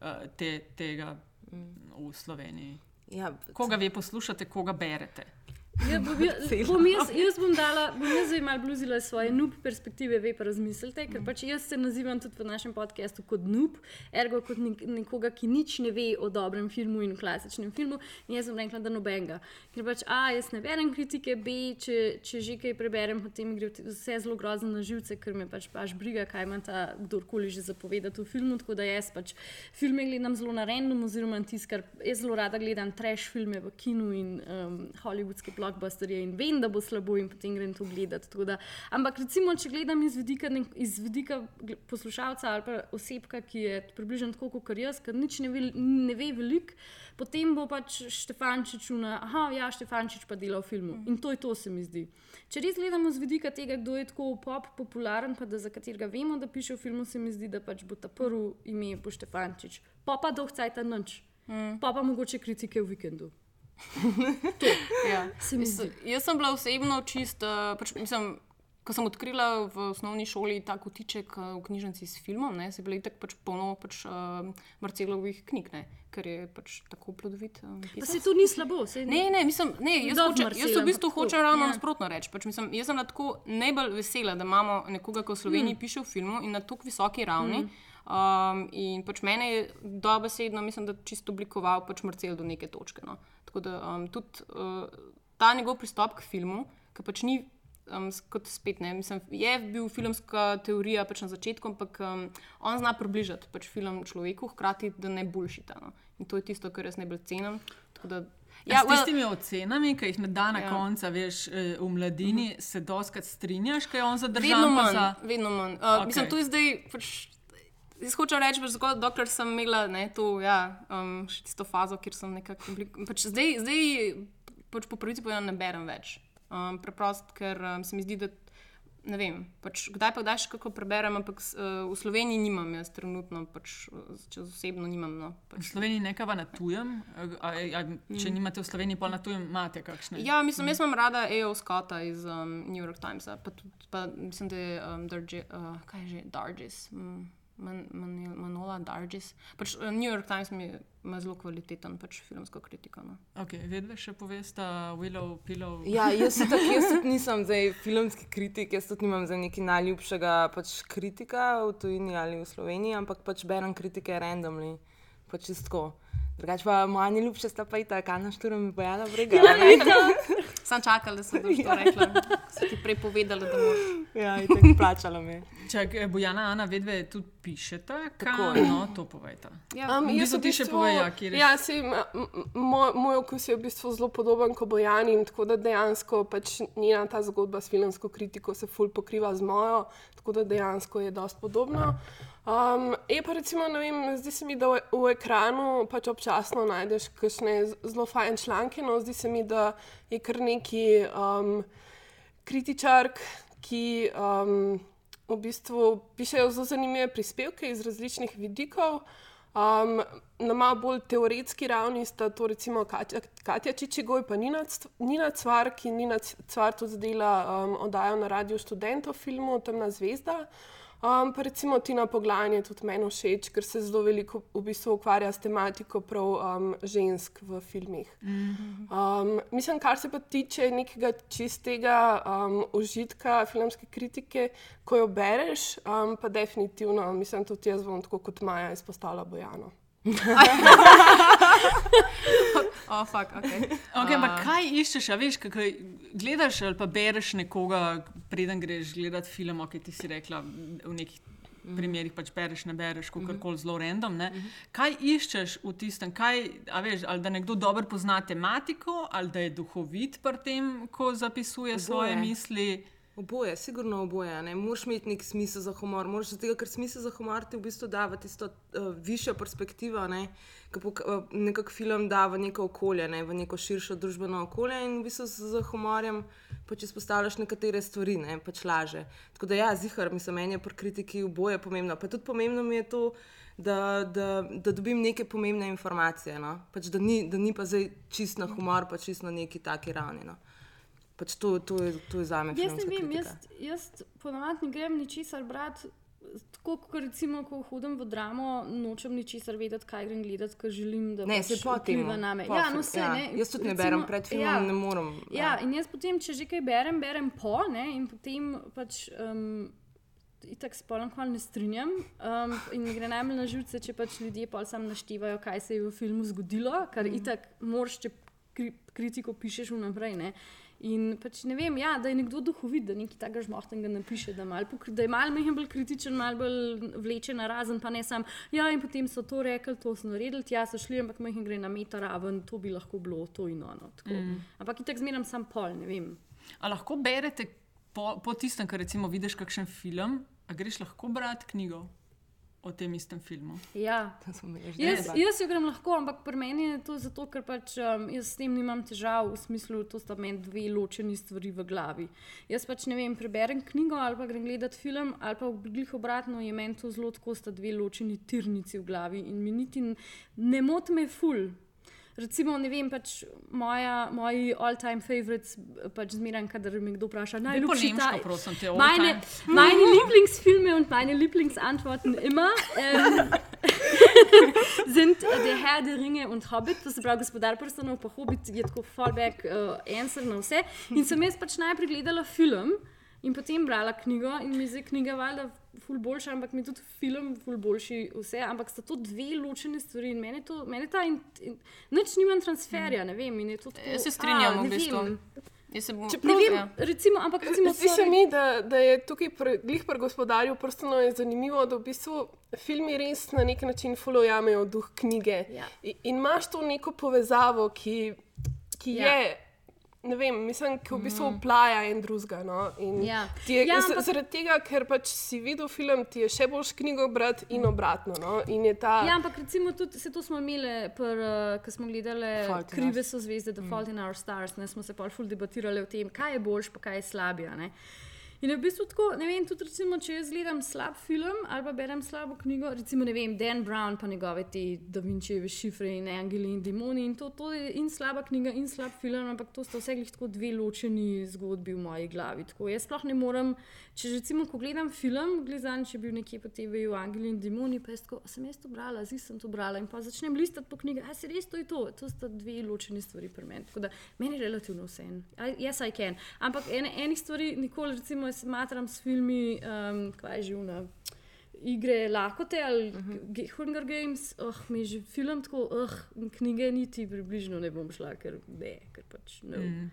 A: eh, te, tega v Sloveniji?
B: Ja,
A: Koga vi poslušate, koga berete?
D: Ja, bom, jaz, bom jaz, jaz bom dala, bom jaz zdaj malo bluzila iz svoje nub perspektive, ve pa razmislite, ker pač jaz se nazivam tudi v našem podkastu kot nub, ergo kot nek, nekoga, ki nič ne ve o dobrem filmu in klasičnem filmu. In jaz sem rekla, da nobenega. Ker pač A, jaz ne berem kritike, B, če, če že kaj preberem, potem mi gre vse zelo grozno na živce, ker me pač pač briga, kaj ima ta kdorkoli že zapovedati v filmu. Tako da jaz pač filme gledam zelo na random, oziroma tisto, kar jaz zelo rada gledam, trash filme v kinu in um, hollywoodske blockbusterje in vem, da bo slabo in potem grem to gledati. Da, ampak recimo, če gledam iz vidika, nek, iz vidika poslušalca ali pa osebka, ki je približno tako kot jaz, ker nič ne ve, ne ve veliko, potem bo pač Štefančič na, aha, ja, Štefančič pa dela v filmu. In to je to, se mi zdi. Če res gledamo z vidika tega, kdo je tako pop, popularen, pa da za katerega vemo, da piše v filmu, se mi zdi, da pač bo ta prvi ime bo Štefančič. Pa pa dolg cajt noč. Mm. Pa pa mogoče kritike v vikendu.
C: Ja.
D: Se mi
C: Mislim, jaz sem bila osebno čista. Pač, mislim, ko sem odkrila v osnovni šoli ta kotiček uh, v knjižnici s filmom, ne, se je bilo itak pač polno pač, uh, Marcelovih knjig, ne, ker je pač tako plodovit. Uh,
D: Pa se to ni slabo. saj
C: Ne, ne, mislim, ne, jaz, hoče,
D: Marcel,
C: jaz v bistvu hočem ravno
D: ja.
C: nasprotno reči. Pač, mislim, jaz sem tako najbolj vesela, da imamo nekoga, ki v Sloveniji mm. piše v filmu in na tako visoki ravni. Mm. Um, in pač mene je dobesedno, mislim, da čisto oblikoval pač Marcel do neke točke. No. Tako da um, tudi uh, ta njegov pristop k filmu, ki pač ni. Um, kot spet ne, mislim, je bil filmska teorija pač na začetku, ampak um, on zna približati pač film človeku, hkrati da ne bulšita. No. In to je tisto, kar jaz najbolj cenim. Da,
A: Ja, s
C: well,
A: tistimi ocenami, ki jih ne da na
C: Ja.
A: koncu, veš, eh, v mladini, mm -hmm. se doskrat strinjaš, kaj je on zadržal.
C: Vedno manj,
A: Za...
C: vedno manj. Uh, okay. Mislim, to je zdaj. Pač, Jaz hočem reči, pač, zgolj dokler sem imela ne, to, ja, um, še tisto fazo, kjer sem nekako. oblik- Pač zdaj, zdaj pač po pravici povedano, ne berem več. Um, preprosto, ker um, se mi zdi, da ne vem, pač, kdaj pa kdaj še kako preberem, ampak uh, v Sloveniji nimam, jaz trenutno, pač, uh, čez osebno nimam. No,
A: V
C: pač.
A: Sloveniji nekaj na tujem, a, a, a, če nimate v Sloveniji, pa na tujem imate kakšne.
C: Ja, mislim, jaz imam rada A.O. Scotta iz um, New York Timesa, pa, tudi, pa mislim, da je um, Darge, uh, kaj že, Dargis. Mm. Man, man, Manola Dargis. Pač, uh, New York Times mi ima zelo kvaliteten pač, filmsko kritiko. No.
A: Okay, vedve še povesta Willow, Pillow.
B: Ja, jaz se tako, jaz tudi nisem zdaj filmski kritik, jaz tudi nimam za neki najljubšega pač kritika v tujini ali v Sloveniji, ampak pač berem kritike randomly, pač čisto. Drugač pa moja najljubša sta pa ita, Kana Šturm in Bojana Brega. Ja,
C: Sam čakal, da sem to že rekla. So ti prej povedali, da moraš.
B: ja in tako plačala me.
A: Čak, eh, Bojana, Ana, vedve tudi pišeta,
B: je.
A: no, to povejte.
C: Ja.
E: Um,
A: V
E: jaz
A: bistvu ti še povej, ja, kjer je-
E: ja, si, moj, moj okus je v bistvu zelo podoben kot Bojanin, tako da dejansko pač njena ta zgodba s filmsko kritiko se ful pokriva z mojo, tako da dejansko je dosti podobno. Um, je pa recimo, ne vem, zdi se mi, da v, v ekranu pač občasno najdeš kakšne zelo fajn članke, no zdi se mi, da je kar neki um, kritičark, ki um, v bistvu pišejo zelo zanimive prispevke iz različnih vidikov. Um, na malo bolj teoretski ravni sta to recimo Katja, Katja Čičigoj in Nina, Nina Cvar, ki Nina Cvar tudi dela um, oddajo na radiju študentov filmu Temna zvezda. Um, pa recimo Tina Poglajen je tudi meni všeč, ker se zelo veliko v bistvu ukvarja s tematiko prav um, žensk v filmih. Um, mislim, kar se pa tiče nekega čistega um, užitka filmske kritike, ko jo bereš, um, pa definitivno, mislim, tudi jaz bom tako kot Maja izpostavila Bojano.
C: Oh, fuck, okay.
A: Okay, ampak kaj iščeš, a veš, kako gledaš ali pa bereš nekoga, preden greš gledati film, ki ti si rekla v nekih. Primerih pač bereš, ne bereš, kako koli zelo random. Ne? Kaj iščeš v tistem, kaj, veš, ali da nekdo dobro pozna tematiko, ali da je duhovit pri tem, ko zapisuje svoje
B: Oboje.
A: misli.
B: Oboje, sigurno oboje. Ne moreš imeti nek smisel za humor, moraš zato, ker smisel za humor ti v bistvu da v tisto uh, višjo perspektivo, ne, ki uh, nekako film da v neko okolje, ne, v neko širšo družbeno okolje in v bistvu z, z humorjem pač izpostavljaš nekatere stvari, ne, pač laže. Tako da ja, zihar, mislim, meni je pri kritiki oboje pomembno. Pa tudi pomembno mi je to, da, da, da dobim neke pomembne informacije, no. pač, da, ni, da ni pa zdaj čist na humor, pa čist na neki taki ravni. No. Pač to, to, je, to je za me.
D: Jaz ne vem, jaz, jaz ponovadi ne grem ničesar brati. Tako kot recimo, ko hodim v dramo, nočem ničesar vedeti, kaj grem gledati, ker želim, da
B: ne, pač se
D: vpliva na me. Ja, no, se, ja. Ne,
B: jaz tudi recimo, ne berem pred filmom, ja, ne morem.
D: Ja. ja, in jaz potem, če že kaj berem, berem po ne, in potem pač. Um, Itak s polom kval ne strinjam um, in mi gre najbolj na živce, če pač ljudje pa sam naštevajo, kaj se je v filmu zgodilo, kar mm. itak moraš, če kri, kritiko pišeš vnaprej. Uh, In pač ne vem, ja, da je nekdo duhovit, da nekaj takega žmohtenega napiše, da, mal, da je malo manj bolj kritičen, malo bolj vleče na razen, pa ne sam. Ja, in potem so to rekli, to so naredili, ja, so šli, ampak manj gre na meter raven, to bi lahko bilo to in ono. Mm. Ampak in tako zmeram sam pol, ne vem.
A: A lahko berete po, po tistem, kar recimo vidiš kakšen film, a greš lahko brati knjigo? O tem istem filmu.
D: Ja. Jaz, jaz jo grem lahko, ampak pri meni je to zato, ker pač, um, jaz s tem nimam težav, v smislu, da sta meni dve ločeni stvari v glavi. Jaz pač ne vem, preberem knjigo ali pa grem gledati film, ali pa bližnjih obratno je meni to zelo, ko sta dve ločeni tirnici v glavi in mi niti ne moti me ful recimo, ne vem, pač moja, moji all-time favorites, pač zmeraj, kadar mi kdo vpraša, najljubši
A: ta, prosim, te
D: meine, meine Lieblingsfilme und meine Lieblingsantworten immer ähm, sind Der Herr der Ringe und Hobbit, to se pravi gospodar prstanov, pa Hobbit je tako fallback uh, answer na vse. In sem jaz pač najprej gledala film in potem brala knjigo in mi je knjiga valjda ful boljša, ampak mi je tudi film ful boljši, vse, ampak sta to dve ločene stvari in meni, to, meni ta in, in nič nimam transferja, ne vem. Tako,
C: Jaz se strinjam, v bistvu.
D: Ne vem, ja. recimo, ampak recimo,
E: zdi se mi, da, da je tukaj glih pri gospodarju prstano zanimivo, da v bistvu filmi res na nek način folojamejo duh knjige. Ja. In, in imaš to neko povezavo, ki, ki ja. je ne vem, mislim, ki v bistvu uplaja mm. en drugega. No?
D: Ja.
E: Ja, ampak... Zaradi tega, ker pač si videl film, ti je še boljš knjigo brati in obratno. No? In ta...
D: Ja, ampak recimo tudi se to smo imeli, uh, ko smo gledali Krive so zvezde, The Fault mm. in Our Stars, ne smo se pa ful debatirali o tem, kaj je boljš, pa kaj je slabija. In je v bistvu tako, ne vem, tudi recimo, če jaz gledam slab film ali pa berem slabo knjigo, recimo, ne vem, Dan Brown, pa njegove te Da Vinčeve šifre in Angeli in Demoni. In to, to je in slaba knjiga, in slab film, ampak to sta vse tako dve ločeni zgodbi v moji glavi. Tako, jaz sploh ne morem, če recimo, ko gledam film, gledam, če bi bil nekje po TV-ju Angeli in Demoni, pa jaz tako, sem jaz to brala, zdaj sem to brala in pa začnem listati po knjigi, a se res to je to, to sta dve ločeni stvari pri meni. Tako da meni je relativno vse en. Jaz aj ken. Ampak ene, enih stvari nikoli, recimo, smatram s filmi, um, kaj že vna. Igre lakote ali uh mhm. -huh. Hunger Games, oh, mi je že film tako, oh, knjige niti približno ne bom šla, ker ne, ker pač ne. Mm.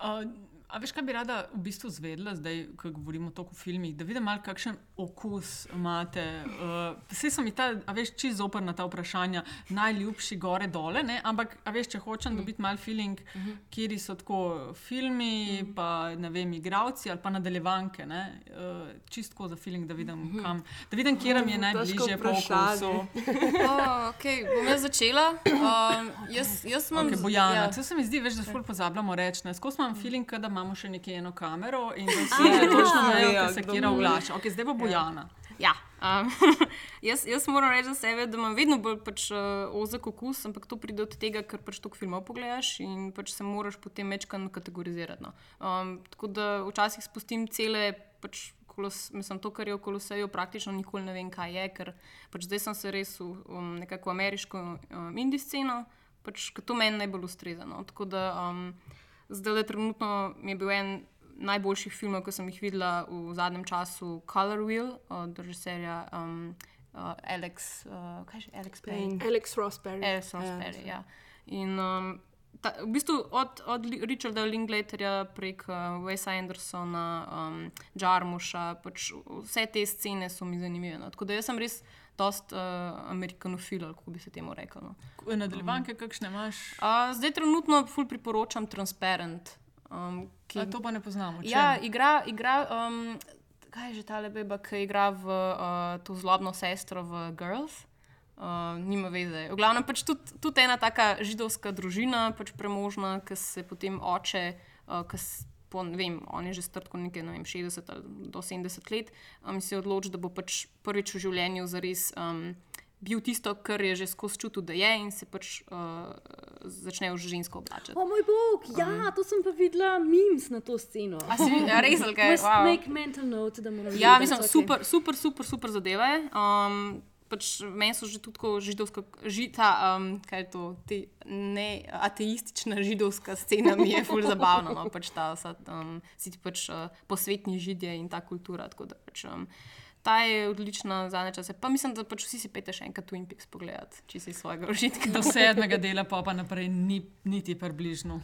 A: Uh, A veš, kaj bi rada v bistvu zvedela, zdaj, ko govorimo o filmih, da vidim, kakšen okus imate. Uh, Vse sem jih ta, a veš, čez opr na ta vprašanja, najljubši gore dole, ne? ampak, a veš, če hočem mm. dobiti mal feeling, mm -hmm. kjer so tako filmi, mm. pa ne vem, igravci ali pa nadaljevanke, uh, čistko za feeling, da vidim, mm -hmm. kam, da vidim, kje mi je najbližje po okusu.
C: oh, okay, bom jaz začela. Um, jaz, jaz imam.
A: Okay, Bojana, ja. to se mi zdi, veš, da ful pozabljamo reči. Skozi imam feeling, da imam imamo še nekje eno kamero in vsi točno vejo, kaj se kje oglaša. Okay, zdaj bo Bojana.
C: Ja. Um, jaz, jaz moram reči za sebe, da imam vedno bolj pač, uh, ozek okus, ampak to pride od tega, ker pač toliko filmov pogledaš in pač se moraš potem večkrat kategorizirati. No. Um, tako da včasih spustim cele, pač, kolos, mislim, to, kar je okolo sebe, praktično nikoli ne vem, kaj je, ker pač zdaj sem se res v um, nekako ameriško um, indijsko sceno, pač, to meni najbolj ustreza. No. Tako da. Um, Zdaj le trenutno mi je bil en najboljših filmov, ki sem jih videla v zadnjem času, Color Wheel od režiserja um, uh, Alex, uh, Alex Payne.
E: Alex Rossberry.
C: Alex Rossberry, ja. In, um, ta, v bistvu od, od Richarda Linklaterja prek uh, Wesa Andersona, um, Jarmusha, pač vse te scene so mi zanimive. No. Tako da jaz sem res dost uh, amerikanofil, kako bi se temu rekel. No.
A: Nadaljevanke, kakšne imaš?
C: Uh, zdaj trenutno ful priporočam Transparent. Um, ki,
A: A, to pa ne poznamo.
C: ja, igra, igra um, kaj je že ta lebeba, ki igra v uh, to zlobno sestro v Girls. Uh, nima veze. V glavnem pač tudi, tudi ena taka židovska družina, pač premožna, ki se potem oče, uh, ki po, ne vem, on je že star tako nekaj, ne vem, 60 ali do 70 let, um, se je odločil, da bo pač prvič v življenju zares um, bil tisto, kar je že skozi čutil, da je in se pač uh, začne v žensko oblačiti.
D: O moj bog, ja, to sem pa videla memes na to sceno.
C: A si ja, res ali kaj? Wow.
D: make mental note, da moram
C: Ja, mislim,
D: okej.
C: super, super, super, super zadeve. Um, pač meni so že tudi židovska, žita, um, kaj je to, te ne ateistična židovska scena mi je ful zabavna. No, pač ta, vsa, um, si ti pač uh, posvetni židje in ta kultura. tako Da, pač, um, ta je odlična za ne čase. Pa mislim, da pač vsi si pete še enkrat Twin Peaks pogledati, če si svojega užitka.
A: Do sedmega dela, pa pa naprej ni niti približno.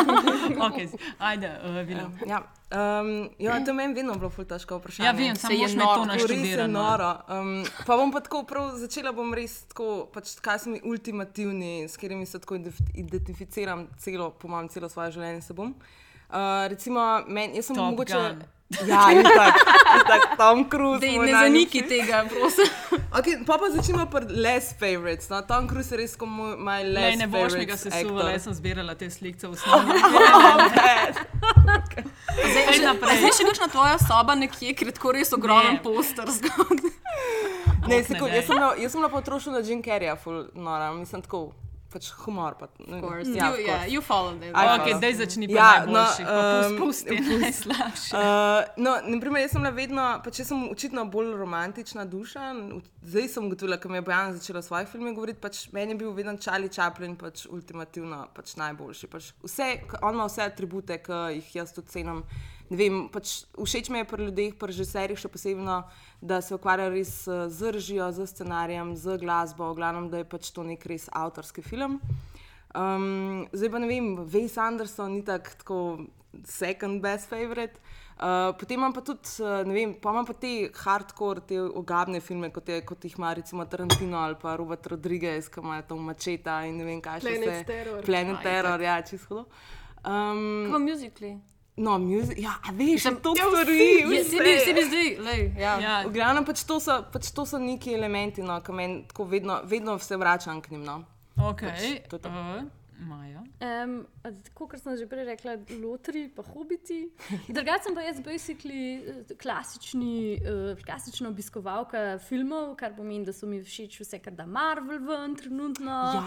A: okay, ajde, uh, Vilem.
B: Ja, um, ja, to meni vedno bilo ful težko vprašanje.
A: Ja, vem, samo me
C: noro,
A: to naštudirati. no.
B: noro. Um, pa bom pa tako prav začela, bom res tako, pač, kaj so mi ultimativni, s katerimi se tako identificiram, celo, po mojem, celo svoje življenje se bom. Uh, recimo, men, jaz sem
A: Top
B: mogoče.
A: Gun.
B: Ja, in tako, tak, Tom Cruise.
C: Dej, ne zaniki tega, prosim.
B: Okay, pa pa začnemo pri less favorites. No? Tom Cruise je res kot moj my
A: Lej,
B: less
A: ne boš mi ga sesuvala,
B: actor.
A: jaz sem zbirala te slike v osnovi.
C: Zdaj, že naprej. Zdaj še kakšna tvoja soba nekje, ker je tako res ogromen
A: Ne.
C: poster zgoraj.
B: Ne,
A: Oh,
B: seko,
A: ne
B: jaz sem bila- bila potrošena na Jim Carreya, ful nora, mislim tako, pač humor. Pa, ne,
C: Ja, you,
B: course.
C: yeah, you follow them.
B: I
A: Ok,
B: follow.
A: dej začni pa
B: Ja, no, um,
A: pusti najslabši.
B: Uh, no, naprimer, jaz sem bila vedno, pač jaz sem očitno bolj romantična duša. Zdaj sem ugotovila, ko mi je Bojana začela svoje filme govoriti, pač meni je bil vedno Charlie Chaplin pač ultimativno pač najboljši. Pač vse, on ima vse atribute, ki jih jaz tudi cenim. Ne Vem, pač všeč mi je pri ljudeh, pri režiserjih še posebno, da se ukvarjajo res eh, z režijo, z scenarijem, z glasbo, v glavnem, da je pač to nek res avtorski film. Um, zdaj pa ne vem, Wes Anderson ni tak, tako second best favorite. Uh, potem imam pa tudi, uh, ne vem, pa imam pa te hardcore, te ogabne filme, kot, je, kot jih ima recimo Tarantino ali pa Robert Rodriguez, ki ima to mačeta in ne vem kaj še
E: Planet
B: vse.
E: Terror.
B: Planet
C: Aj,
B: Terror, ja, čisto. Um,
C: Kako muzikli?
B: No, music, ja, a veš,
C: Sem-
B: to
C: Ja,
B: stvari.
C: Je, se mi, se mi zdi, lej, ja.
A: Ja,
B: V glavnem pač to so, pač to so neki elementi, no, ki meni tako vedno, vedno se vračam k njim. No.
A: ok.
B: to je to.
A: Uh, Maja.
D: Um, kot sem že prej rekla, lotri, pa hobiti. Drugače sem pa jaz basically eh, klasični, uh, klasična obiskovalka filmov, kar pomeni, da so mi všeč vse, kar da Marvel ven trenutno.
B: Ja.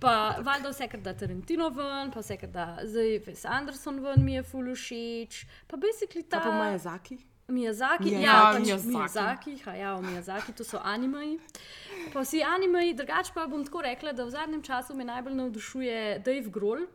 D: Pa valjda vse, kar da Tarantino ven, pa vse, kar da zdaj Wes Anderson ven mi je full všeč. Pa basically ta.
B: Ta pa ima Zaki.
D: Miyazaki,
B: Miyazaki.
D: ja, pač
C: Miyazaki.
D: Miyazaki, ja, ja, Miyazaki, to so animeji. Pa vsi animeji, drugače pa bom tako rekla, da v zadnjem času me najbolj navdušuje Dave Grohl.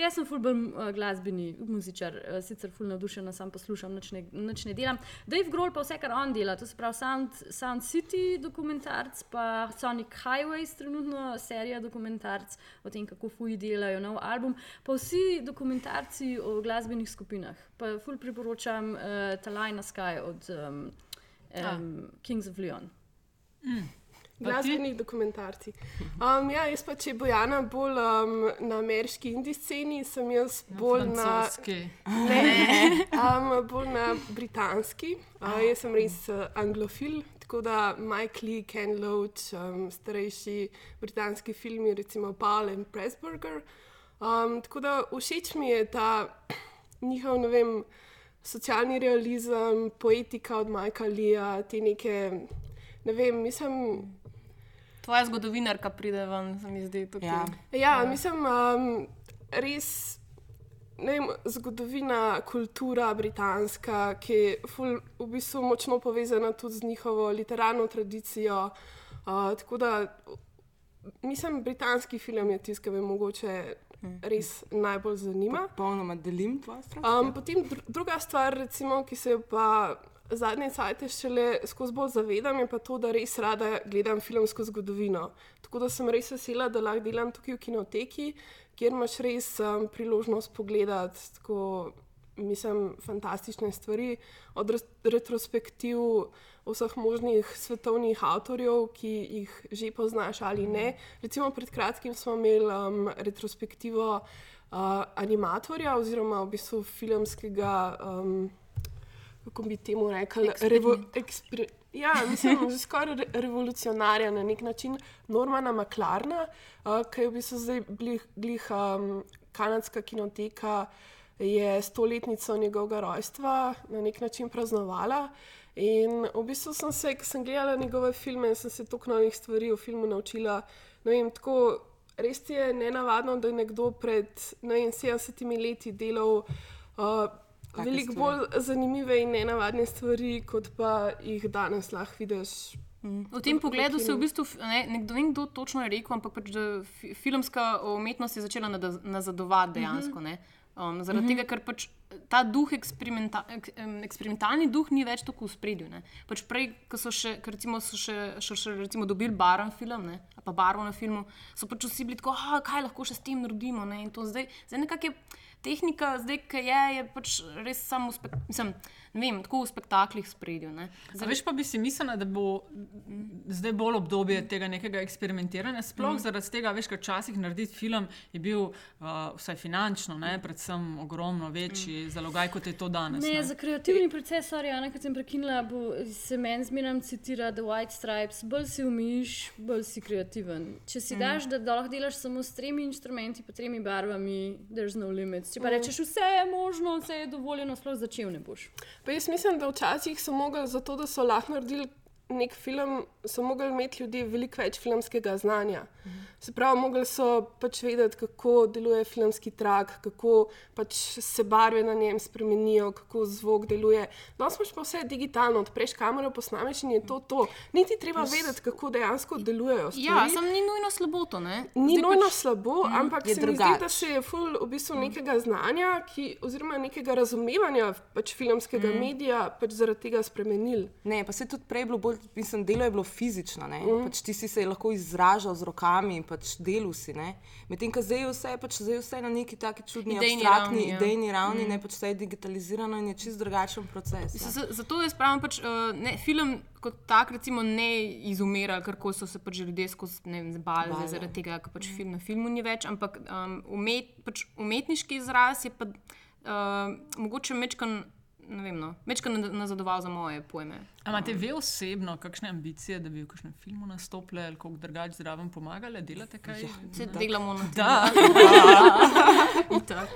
D: Jaz sem fulbr uh, glasbeni muzičar, uh, sicer fulno navdušena, sam poslušam, nič ne, nič ne delam. Dave Grohl pa vse, kar on dela, to se pravi Sound, Sound City dokumentarc, pa Sonic Highways, trenutno serija dokumentarc o tem, kako fuji delajo nov album, pa vsi dokumentarci o glasbenih skupinah. Pa ful priporočam uh, Talina Sky od um, um, Kings of Leon.
E: Glasbenih dokumentarci. Um, ja, jaz pa če Bojana bolj um, na ameriški indijski sceni, sem jaz bolj na,
A: Francoski.
E: ne, um, bolj na britanski. Uh, jaz sem res uh, anglofil, tako da Mike Lee, Ken Loach, um, starejši britanski filmi, recimo Paul and Pressburger. Um, tako da všeč mi je ta njihov, ne vem, socialni realizem, poetika od Mikea Leeja, te neke, ne vem, mislim.
C: Tvoja zgodovinarka pride ven, se mi zdi tukaj.
B: Ja.
E: Ja, mislim, um, res vem, zgodovina, kultura britanska, ki je ful, v bistvu močno povezana tudi z njihovo literarno tradicijo. Uh, tako da mislim, britanski film je tisti, ki me mogoče res najbolj zanima.
B: Popolnoma delim tvoje stran.
E: Um, potem dru druga stvar, recimo, ki se jo pa zadnje cajtke šele skozi bolj zavedam, je pa to, da res rada gledam filmsko zgodovino. Tako da sem res vesela, da lahko delam tukaj v kinoteki, kjer imaš res um, priložnost pogledati tako, mislim, fantastične stvari, od retrospektiv vseh možnih svetovnih avtorjev, ki jih že poznaš ali ne. Recimo pred kratkim smo imeli um, retrospektivo uh, animatorja oziroma v bistvu filmskega. Um, Kako bi temu rekli, ekspre, ja, mislim, skoraj re, revolucionarja na nek način, Normana Maklarna, uh, ki je v bistvu zdaj blih, blih um, kanadska kinoteka, je stoletnico njegovega rojstva na nek način praznovala. In v bistvu sem se, ko sem gledala njegove filme, sem se toliko novih stvari o filmu naučila. Vem, tako, res je nenavadno, da je nekdo pred ne vem, 70 leti delal. Uh, Veliko bolj zanimive in nenavadne stvari, kot pa jih danes lahko vidiš.
C: V tem pogledu se v bistvu ne, nekdo, ne kdo točno je rekel, ampak pač, filmska umetnost je začela nazadovati dejansko. ne. Um, zaradi tega, ker pač ta duh, eksperimenta, ek, eksperimentalni duh, ni več tako v spredju. ne. Pač prej, ko so še, recimo, so še, še, še recimo dobili barven film, ne, pa barvo na filmu, so pač vsi bili tako, "Ah, kaj lahko še s tem naredimo. Ne, in to zdaj, zdaj nekako je tehnika, zdaj, ki je, je pač res samo mislim, ne vem, tako v spektaklih spredju. ne.
A: A veš pa bi si mislila, da bo zdaj bolj obdobje tega nekega eksperimentiranja, sploh mm. zaradi tega, veš, ker včasih narediti film je bil uh, vsaj finančno, ne, predvsem ogromno večji mm. zalogaj, kot je to danes.
D: Ne,
A: Ne,
D: za kreativni proces, sorry, Ana, kot sem prekinila, bo, se meni zmeraj citira The White Stripes, bolj si umiš, bolj si kreativen. Če si mm. daš, da, da lahko delaš samo s tremi instrumenti, pa tremi barvami, there's no limits. Če pa rečeš, vse je možno, vse je dovoljeno, sploh začel ne boš.
E: Pa jaz mislim, da včasih so mogli za to, da so lahko naredili nek film, so mogli imeti ljudje veliko več filmskega znanja. Se pravi, mogli so pač vedeti, kako deluje filmski trak, kako pač se barve na njem spremenijo, kako zvok deluje. Danes imaš pa vse digitalno, odpreš kamero, posnameš in je to to. Niti treba vedeti, kako dejansko delujejo.
C: Ja,
E: stvari.
C: sam ni nujno slabo to. Ne?
E: Ni
C: Zdaj
E: nujno
C: pač-
E: slabo, ampak
B: je
E: se mi zdi, da se je ful v bistvu nekega znanja, ki, oziroma nekega razumevanja pač filmskega mm. medija pač zaradi tega spremenil.
B: Ne, pa se je tudi prej bilo bolj, mislim, delo je bilo fizično. Mm. Pač ti si se lahko izražal z rokami, pač delu si. ne. Medtem ko zdaj je vse, pač zdaj je vse na neki taki čudni,
C: Idejni
B: abstraktni,
C: ravni, ja.
B: idejni ravni, ne pač vse je digitalizirano in je čist drugačen proces. Ja.
C: Z- Zato jaz pravim, pač, uh, ne, film kot tak recimo, ne izumira, ker so se pač ljudje skozi ne bali zdaj zaradi tega, ker pač film na filmu ni več, ampak um, umet, pač umetniški izraz je pa uh, mogoče mečkan. Ne vem, no, mečkan nazadoval za moje pojme.
A: A imate vi osebno kakšne ambicije, da bi v kakšnem filmu nastopili ali kako drugače zraven pomagali, delate kaj? Ja,
C: Se delamo na tem.
A: da.
C: Itak.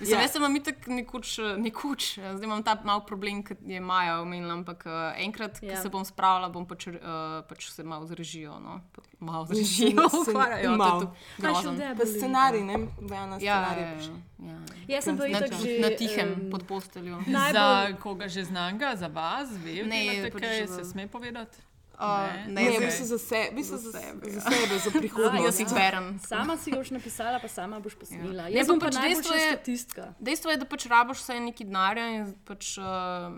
C: Mislim,
B: Ja.
C: Jaz sem vam itak nekoč, nekoč, eh, zdaj imam ta mal problem, ki je Maja omenila, ampak uh, enkrat, ja.
D: Ja.
C: ko se bom spravila, bom pač, uh, pač se malo z režijo. No? Malo z režijo
B: se-
C: ukvarjajo.
B: Pa scenarij, ne, Bojana,
C: Ja,
B: scenarij.
C: ja,
B: piše.
C: ja, ja.
D: Jaz sem pa
C: Na,
D: itak že
C: na tihem,
D: em,
C: pod posteljo.
D: najbolj-
A: Za koga že znanga, za vas, ve,
C: Ne,
A: kaj se sme povedati?
C: Uh,
A: Ne.
B: Ne,
C: ne,
B: bistvu za sebe, v bistvu za,
C: Za sebe,
B: za sebe, za prihodnost.
C: jaz jih berem.
D: Sama si ga boš napisala, pa sama boš posnela.
C: Ja.
D: Ja. Jaz
C: Ne, pa pač dejstvo je-
D: statistka.
C: Dejstvo je, da pač rabiš vsaj nekaj denarja in pač. Uh,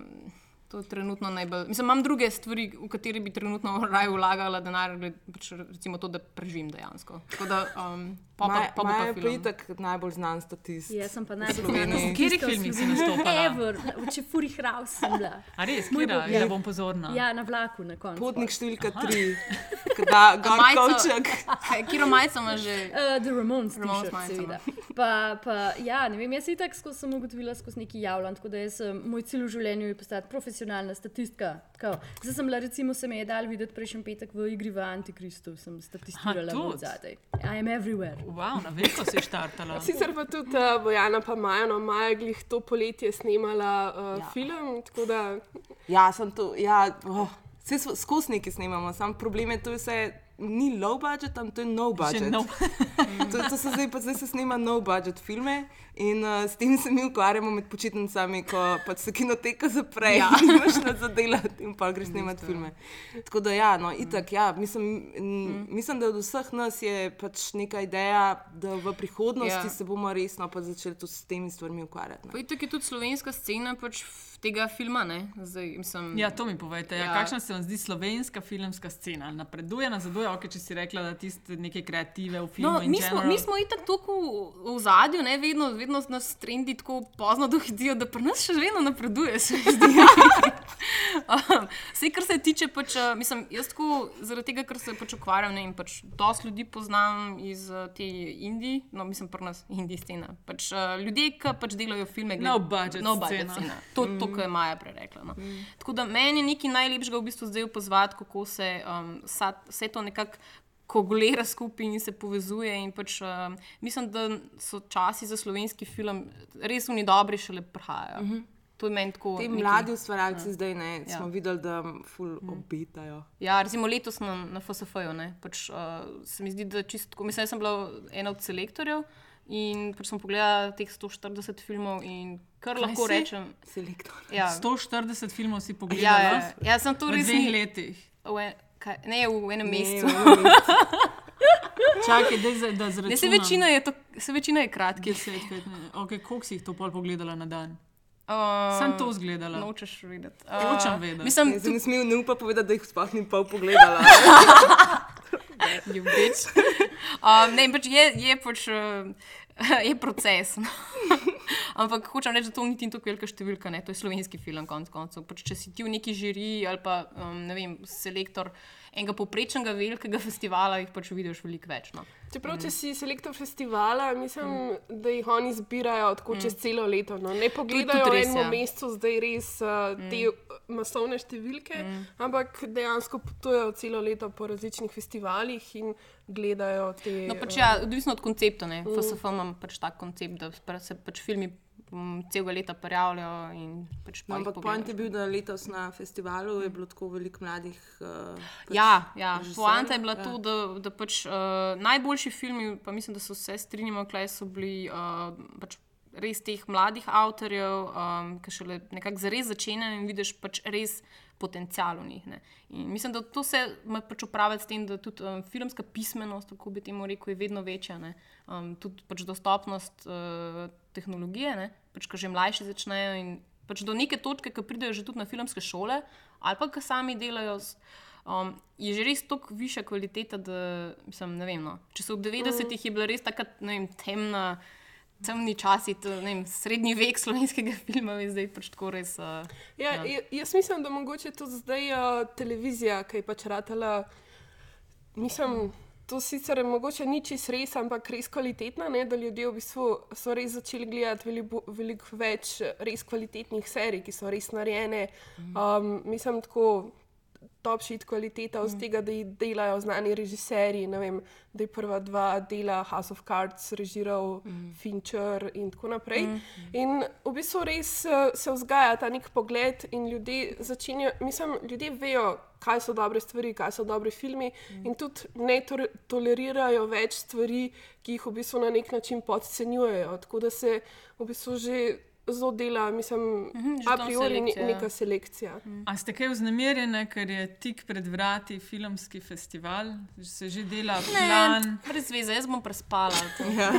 C: To je trenutno najbolj. Mislim, imam druge stvari, v katere bi trenutno raje vlagala denar, pač recimo to, da preživim dejansko. Tako da, um, pa, pa,
B: Maja
C: pa, pa,
B: Maja
C: pa
B: je pa itak najbolj znan statist.
D: Jaz sem pa najbolj
B: Sloveniji.
D: znana
A: V katerih filmih si nastopala?
D: Ever, če furi hrav sem bila.
A: A res,
D: bog, ja.
A: da bom pozorna.
D: Ja, na vlaku na koncu.
B: Potnik številka tri, da ga
C: Majico-
B: kovček.
C: Kaj, Kiro majico ima že?
D: Uh, The Ramones,
C: Ramones
D: seveda. Pa, pa, ja, ne vem, jaz si tako skozi sem ugotovila skozi neki javljam, tako da jaz, sem- moj cilj v življenju je postati profesionalna statistka. Tako. Zdaj sem bila, recimo, se mi je dal videti prejšnji petek v igri v Antikristu, sem statistirala
A: tudi?
D: od zadaj. I am everywhere.
A: Wow, na veliko si štartala.
E: Sicer pa tudi uh, Bojana, pa Maja, no Maja, glih to poletje snemala uh, ja. film, tako da
B: Ja, sem to, ja, oh, vse skozi neki snemamo, sam problem je, to je vse. Ni low budget, tam to je no budget.
A: No.
B: to, to se zdaj, zdaj se snema no budget filme in uh, s tem se mi ukvarjamo med počitnicami, ko pač se kinoteka zapre ja. in imaš na zadelati in pa greš snemati filme. Tako da ja, no, itak, ja, mislim, mm. mislim, da od vseh nas je pač neka ideja, da v prihodnosti
C: Ja.
B: se bomo resno pa začeli tudi s temi stvarmi ukvarjati. no.
C: Pa itak je tudi slovenska scena pač tega filma. ne. Zdaj, mislim,
A: Ja, to mi povejte. Ja.
C: Ja.
A: Kakšna se vam zdi slovenska filmska scena? Ali Napreduje, nazaduje, ok, če si rekla, da tiste neke kreative v filmu.
C: No, mi, smo,
A: general-
C: mi smo itak tako v, v zadju, ne vedno, vedno nas trendi tako pozno dohitijo, da pri nas še vedno napreduje. se um, Vse, kar se tiče, pač, uh, mislim, jaz tako zaradi tega, ker se pač ukvarjam ne, in pač dosti ljudi poznam iz uh, te Indije, no, mislim, pri nas Indije scena. Pač, uh, ljudje, ki pač delajo filme,
A: No budget
C: no budget
A: scena.
C: scena. To, to kar je Maja prerekla. No. Mm. Tako da meni je nekaj najlepšega v bistvu zdaj opazovati, kako se um, sa, vse to nekako kogulira skupaj in se povezuje. In pač, um, mislim, da so časi za slovenski film res oni dobri, šele prihajajo. Mm -hmm. To je meni tako.
B: Ti
C: nekaj-
B: mladi ustvarjalci ja. zdaj ne,
C: Ja.
B: smo videli, da ful mm. obetajo.
C: Ja, recimo letos na, na FSF-ju pač, uh, se mi zdi, da čistko. Mislim, da sem bila ena od selektorjev in pač sem pogledala teh 140 filmov in kar
A: Kaj
C: lahko
A: si?
C: rečem.
B: Selektor.
C: Ja,
A: 140 filmov si
C: ja,
A: pogledala
C: ja, ja, sem to
A: v
C: res
A: dveh
C: ni-
A: letih.
C: v en- kaj- Ne, v enem mesecu.
A: Čakaj, daj, za- da
C: Ne, se
A: zračunam.
C: večina je, to, se večina je kratkih.
A: 10, 15, okay, koliko si jih to pol pogledala na dan?
C: Uh,
A: Sem to zgledala.
C: Nočeš vedeti.
A: Hočem vedeti.
C: Mislim,
B: Jaz ne smem ne upa povedati, da jih sploh ni pol pogledala.
C: ljubič. um, ne, pač je, je pač. Uh, Je proces. Ampak hočem reči, da to niti ni tako velika številka, ne? to je slovenski film, konec koncev. Pač, če si ti v neki žiriji ali pa um, ne vem, selektor enega poprečnega velikega festivala, jih pač vidiš veliko več. No.
E: Čeprav, če si selektor festivala, mislim, da jih oni zbirajo tako čez celo leto. No. Ne pogledajo
C: res,
E: enem
C: ja.
E: mesecu zdaj res uh, te masovne številke, ampak dejansko potujejo celo leto po različnih festivalih in gledajo te.
C: No, pač, ja, odvisno od koncepta. Mm. FSF imam pač tak koncept, da se pač filmi um, celega leta prijavljajo. in Pač
B: No, ampak point je bil, da letos na festivalu je bilo tako veliko mladih. Uh, pač
C: Ja, ja. poanta je bila
B: ja.
C: to, da, da pač, uh, najboljši filmi, pa mislim, da so vse strinjamo, kaj so bili uh, pač res teh mladih avtorjev, um, ki še nekako zares začenjajo in vidiš pač res potencial v njih. ne. In mislim, da to se ima pač upraviti s tem, da tudi um, filmska pismenost, tako bi temu rekel, je vedno večja. ne. Um, tudi pač dostopnost uh, tehnologije, ne, pač, ki že mlajši začnejo in pač do neke točke, ki pridejo že tudi na filmske šole, ali pa ki sami delajo. s- Um, je že res tako višja kvaliteta, da mislim, ne vem. No. Če so v 90-ih je bila res tako temna, temni časi, to, vem, srednji vek slovenskega filma, je zdaj pač tako res. Uh,
E: Ja, ja. Jaz mislim, da mogoče tudi zdaj uh, televizija, ki je pač ratala. Mislim, to sicer mogoče ni čisto res, ampak res kvalitetna, ne, da ljudje v bistvu so res začeli gledati veliko, veliko več res kvalitetnih serij, ki so res narejene. Um, mislim, tako top shit kvaliteta, od tega, da jih delajo znani režiserji. Vem, da je prva dva dela House of Cards režiral mm. Fincher in tako naprej. Mm. In v bistvu res eh, se vzgaja ta nek pogled in ljudje začenjajo, mislim, ljudje vejo, kaj so dobre stvari, kaj so dobri filmi mm. in tudi ne to, tolerirajo več stvari, ki jih v bistvu na nek način podcenjujejo. Tako da se v bistvu že zelo dela, mislim,
C: Mhm, že
E: a priori ne,
C: selekcija, ja.
E: neka selekcija.
A: A ste kaj vznemirjene, ker je tik pred vrati filmski festival, se že dela plan?
C: ne, brez veze, jaz bom prespala.
B: Ja.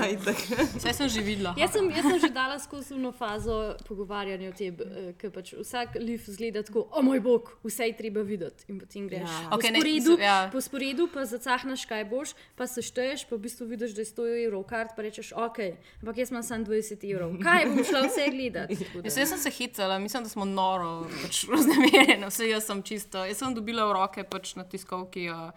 C: Vse sem že videla.
D: Jaz sem, jaz sem že dala skozi eno fazo pogovarjanja o tem, eh, ker pač vsak liv zgleda tako, o moj bog, vse je treba videti. In potem greš
B: Ja.
D: po,
C: ne,
D: sporedu,
C: so- ja.
D: po sporedu, pa zacahnaš, kaj boš, pa se šteješ, pa v bistvu vidiš, da je 100 evrov kart, pa rečeš, ok, ampak jaz imam samo 20 evrov. Kaj bom šla vse gledati? Da-
C: Jaz, jaz sem se hecala, mislim, da smo noro, pač raznemirjeni. Vse jaz sem čisto. Jaz sem dobila v roke pač na tiskovki. Uh,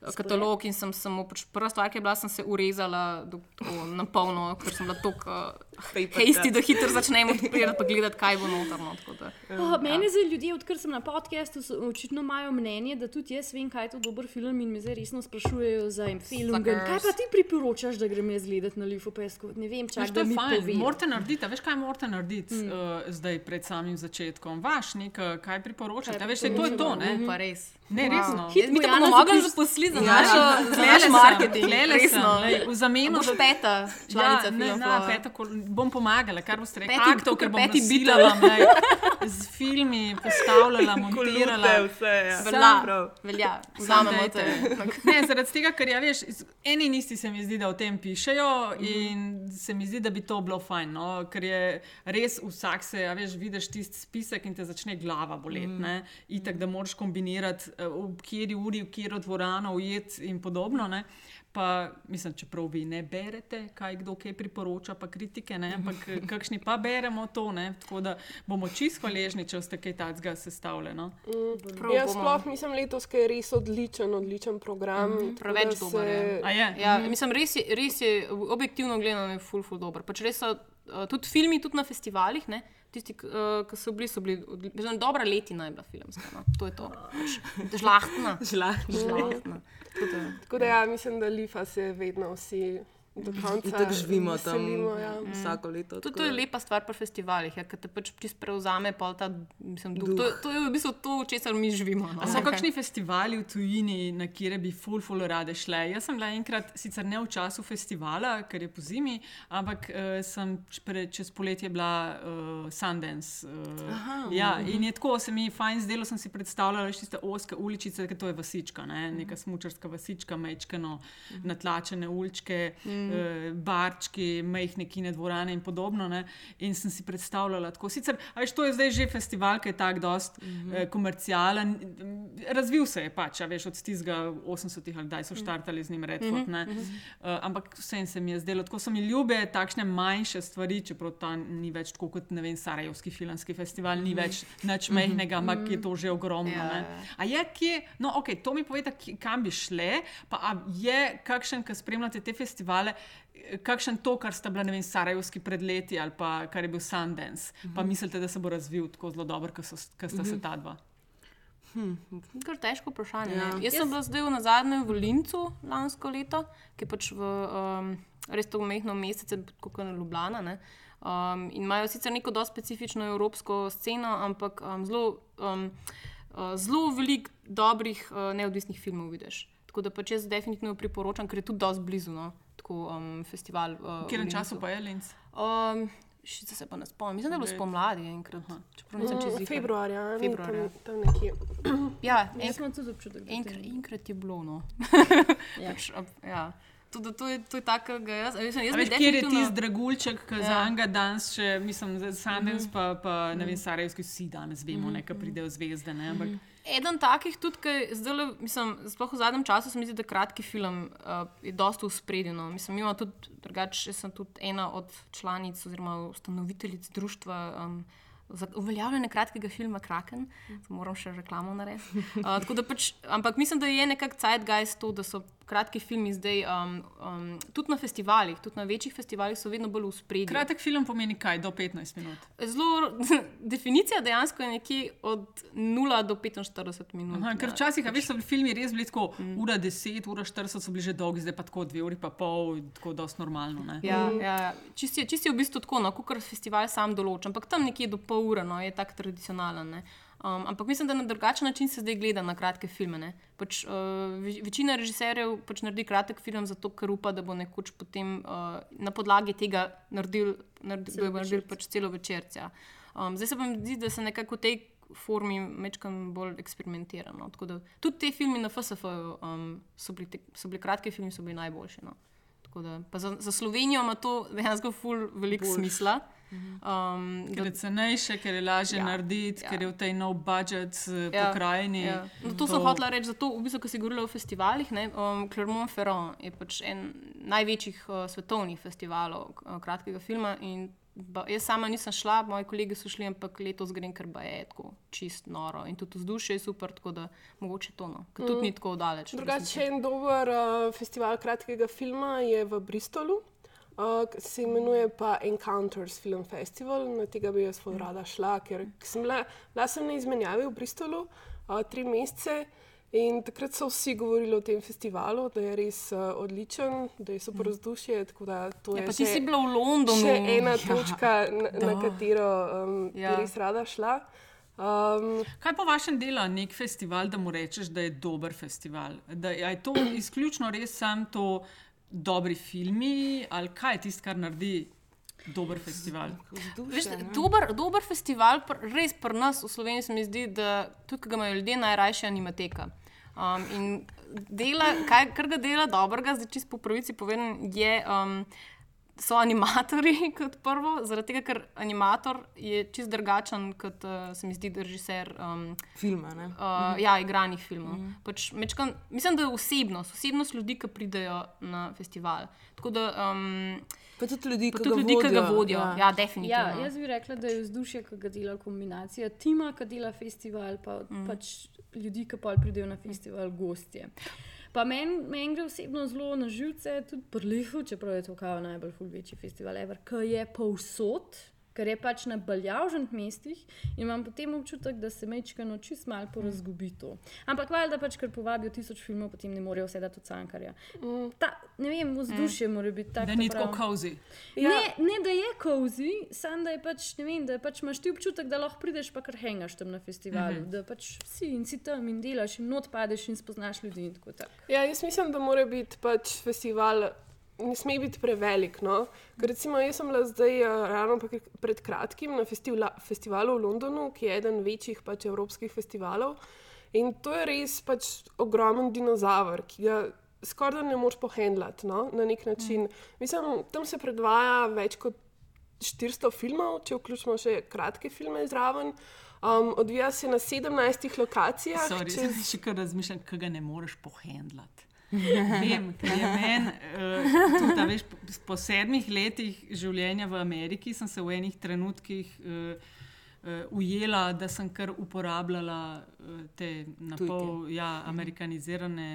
C: Katalog in sem samo, pač prva stvar, ki je bila, sem se urezala do, tako, na polno, ker sem bila tako uh, hejsti,
B: cut.
C: da hitro začnemo odpirati pa gledati, kaj bo notorno. tako da.
D: Oh, meni zdaj ljudje, odkar sem na podkastu, so- očitno imajo mnenje, da tudi jaz vem, kaj je to dober film in me zdaj resno sprašujejo za en film.
C: Suckers.
D: Kaj pa ti priporočaš, da grem jaz gledati na Lifu pesku? Ne vem,
A: Veš, to fajn. Morate narediti, a veš, kaj morate narediti mm. uh, zdaj pred samim začetkom. Vaš nek, eh, kaj priporočate. Veš, to je to, ne?
C: Pa res.
A: Ne, resno.
D: Hit
C: Mi bomo mogli
D: zapis-
C: zaposliti za
A: Ja,
C: našo za
A: tlele
C: naš
A: sem,
C: marketing. Resno.
A: v zameno
C: Boš
A: za-
C: peta članica
A: ja, ne, na, peta, bom pomagala, kar boste rekli.
C: Peti-
A: Aktov, ker bom
C: peti
A: nasilala, lej, z filmi postavljala, montirala.
B: Vse je.
C: Velja,
B: Prav.
C: velja. Vzamemo te.
A: Ne, zaradi tega, ker ja, veš, iz- eni in isti se mi zdi, da o tem pišejo, in se mi zdi, da bi to bilo fajn. No? Ker je res vsak se, ja, veš, vidiš tisti spisek in te začne glava boleti. Mm. Itak, da moraš kombinirati eh, v kateri uri, v katero dvorano ujet in podobno. Ne. Pa, mislim, čeprav vi ne berete, kaj kdo kaj priporoča, pa kritike, ne, ampak kakšni pa beremo to. Ne, tako da bomo čisto hvaležni, če ste kaj takega sestavljeni. No.
C: Prav
E: Jaz
C: bomo.
E: sploh mislim letos, ker je res odličen, odličen program. tako
C: Preveč
E: da
C: dober je.
A: A je?
C: Ja, mislim, res je, res je objektivno gledano, je ful, ful dobro. Pač res so uh, tudi filmi, tudi na festivalih. Ne? Tisti, ki uh, so bili, so bili odli- mislim, dobra letina, je bila filmska. No? To je to. Žlahtna.
B: Žlahtna.
C: žlahtna. Tako da-
E: Tako da ja, mislim, da Lifa se vedno vsi do konca
B: Tako živimo tam
E: ja.
B: vsako leto.
C: To, to je lepa stvar pri festivalih, ja, ker te pač čist prevzame pol ta mislim, duh. duh. To, to je v bistvu to, v česar mi živimo. No?
A: A so kakšni festivali v tujini, na kjer bi ful, ful rade šle? Jaz sem bila enkrat, sicer ne v času festivala, ker je po zimi, ampak uh, sem pre, čez poletje bila uh, Sundance. Uh, Aha, ja, in je tako, se mi fajn zdelo, sem si predstavljala veš tiste oske uličice, ker to je vasička, ne? neka smučarska vasička, mečkano, natlačene uličke, mm. uh, barčki, mehne kine dvorane in podobno. Ne? In sem si predstavljala tako. Sicer, a veš, to je zdaj že festival, ki je tako dost mm -hmm. eh, komercialen. Razvil se je pač, a veš, od tistega 80-ih ali kdaj so štartali z njim Redford. Mm -hmm. uh, ampak vsem se mi je zdelo, tako so mi ljube takšne manjše stvari, čeprav ta ni več tako kot ne vem, Sarajevski filmski festival, ni več nič mehnega, ampak je to že ogromno.
C: Ja,
A: ne.
C: ja.
A: A je kje, no, ok, to mi kje- kam bi šle, pa je kakšen, ki spremljate te festivale, eh, kakšen to, kar sta bila, ne vem, Sarajevski pred leti ali pa kar je bil Sundance, pa mislite, da se bo razvil tako zelo dobro, kot sta se ta dva.
C: Kar težko vprašanje.
B: Ja.
C: Ja. Jaz sem bila zdaj na zadnjem v Lincu lansko leto, ki pač v um, res to mehko mesece, kot je Ljubljana. Ne? Um, in imajo sicer neko dosti specifično evropsko sceno, ampak um, zelo, um, uh, zelo veliko dobrih uh, neodvisnih filmov vidiš. Tako da pač jaz definitivno priporočam, ker je tudi dosti blizu. No? Tako um, festival. Uh,
A: katerem
C: v
A: času pa je Linz?
C: Um, Še se pa ne spomnim, mislim, da je bilo spomladi enkrat. Čeprav nisem čez ziher.
E: Februarja,
C: Februarja.
E: Tam, tam nekje.
C: Ja, enkrat. Enkrat,
D: je
C: enkrat je bilo. No.
D: Ja.
C: pač, ja. To, to, je, to je tako, da jaz, mislim, jaz
A: Veš, kjer je tisti dragulček, ki
C: Ja.
A: za enega danes še, mislim, za Sundance, pa, pa ne vem, Sarajevski, vsi danes vemo, ne, ki pridejo zvezde. Ne, ampak,
C: Eden takih tudi, ki zdaj, mislim, sploh v zadnjem času, se mi zdi, da kratki film uh, je dosta uspredjen. Mislim, mi imamo tudi, drugače, sem tudi ena od članic oziroma ustanoviteljic društva. Um, uveljavljanje kratkega filma Kraken, mm. moram še reklamo narediti. Uh, da pač, ampak mislim, da je nekako zeitgeist to, da so kratki filmi zdaj um, um, tudi na festivalih, tudi na večjih festivalih, so vedno bolj uspredni.
A: kratek film pomeni kaj, do 15 minut.
C: Zelo, definicija dejansko je nekje od 0 do 45 minut.
A: Aha, ker
C: ja.
A: včasih, a veš, so bili filmi res bili tako, mm. ura 10, ura 40 so bili že dolgi, zdaj pa tako 2 uri pa pol, tako dosti normalno. Ne?
C: Ja, ja, ja. Čisto je, čist je v bistvu tako, no, kot festival sam določa, ampak tam nekje do pol ure no, je tako tradicionalen. Ne. Um, ampak mislim, da na drugačen način se zdaj gleda na kratke filme. ne. Pač, uh, ve- večina režiserjev pač naredi kratek film zato, ker upa, da bo nekoč potem uh, na podlagi tega naredil, naredil, bo naredil pač celo večerc. Ja. Um, zdaj se pa mi zdi, da se nekako v tej formi mečkam bolj eksperimentira. No. Tako da Tudi te filme na FSF um, so, bili te, so bili kratki filmi, so bili najboljši. No. Tako Da, pa za, za Slovenijo ima to dejansko ful veliko smisla. Um,
A: Ker je cenejše, ker je lažje
C: Ja,
A: narediti,
C: ja.
A: ker je v tej no budget
C: Ja,
A: ja, pokrajini.
C: Ja. No, to sem hotela reči, zato, v bistvu, ko si govorila o festivalih. ne, Um, Clermont-Ferrand je pač en največjih uh, svetovnih festivalov uh, kratkega filma. in Ba, jaz sama nisem šla, moji kolegi so šli, ampak letos grem, ker je tako čist noro in tudi vzdušje je super, tako da mogoče to no, ker tudi mm. ni tako daleč.
E: Drugače, en dober uh, festival kratkega filma je v Bristolu. Uh, se imenuje pa Encounters Film Festival, na tega bi jaz zelo rada šla, ker sem bila, bila sem na izmenjavi v Bristolu uh, tri mesece in takrat so vsi govorili o tem festivalu, da je res uh, odličen, da je super vzdušje. Tako da to
C: Ja,
E: je
C: pa ti
E: še-
C: si bila v Londonu.
E: Še ena
C: Ja.
E: točka, na, na katero um,
C: Ja.
E: bi res rada šla. Um,
A: Kaj po vašem dela nek festival, da mu rečeš, da je dober festival? Da a je to izključno res sam to dobri filmi ali kaj je tisto, kar naredi dober festival?
C: Veš, dober, dober festival, pr, res pri nas v Sloveniji se mi zdi, da ki ga imajo ljudje najrajše animateka. Um, in dela, kaj, kar ga dela dobrega, zdaj čisto po pravici povedano, je. Um, so animatorji kot prvo, zaradi tega, ker animator je čist drugačen kot uh, se mi zdi, da režiser. Um,
B: Filma. Ne?
C: Uh, ja, igranih filmov. Mm. Pač, mečkan, mislim, da je osebnost, osebnost ljudi, ki pridejo na festival. Tako da, um,
B: Pa tudi ljudi,
C: pa
B: ki
C: tudi
B: ga
C: ljudi, ki ga
B: vodijo,
C: vodijo. Ja, ja definitivno.
D: Ja, jaz bi rekla, da je vzdušje, ki ga dela kombinacija tima, ki dela festival, pa mm. pač ljudi, ki pa pridejo na festival, gostje. Pa meni men gre osebno zelo na živce, tudi prlihu, čeprav je to kao najbolj večji festival, ever, ki je povsod. Ker je pač na baljavženih mestih in imam potem občutek, da se mečka noči malo porazgubi to. Ampak valjda pač, ker povabijo tisoč filmov, potem ne morejo vse dati od cankarja. Ta, ne vem, vzdušje mm. mora biti tako.
A: Da ni tako kozi.
D: Ja. Ne, ne, da je kozi, samo da je pač, ne vem, da pač imaš ti občutek, da lahko prideš pa kar hengaš tam na festivalu. Mm -hmm. Da pač si in si tam in delaš in not padeš in spoznaš ljudi in tako naprej.
E: Ja, jaz mislim, da mora biti pač festival. Ne sme biti prevelik. No? Ker recimo, jaz sem bila zdaj uh, ravno pred kratkim na festivala, festivalu v Londonu, ki je eden večjih pač, evropskih festivalov. In to je res pač ogromen dinozaver, ki ga skoraj ne moreš pohendlati no? na nek način. Mm. Mislim, tam se predvaja več kot 400 filmov, če vključimo še kratke filme zraven. Um, odvija se na 17 lokacijah.
A: Sorry, čez... Še kar razmišljam, kaj ga ne moreš pohendlati. Vem, ker je meni, uh, veš, po, sedmih letih življenja v Ameriki, sem se v enih trenutkih uh, ujela, da sem kar uporabljala uh, te napol ja, amerikanizirane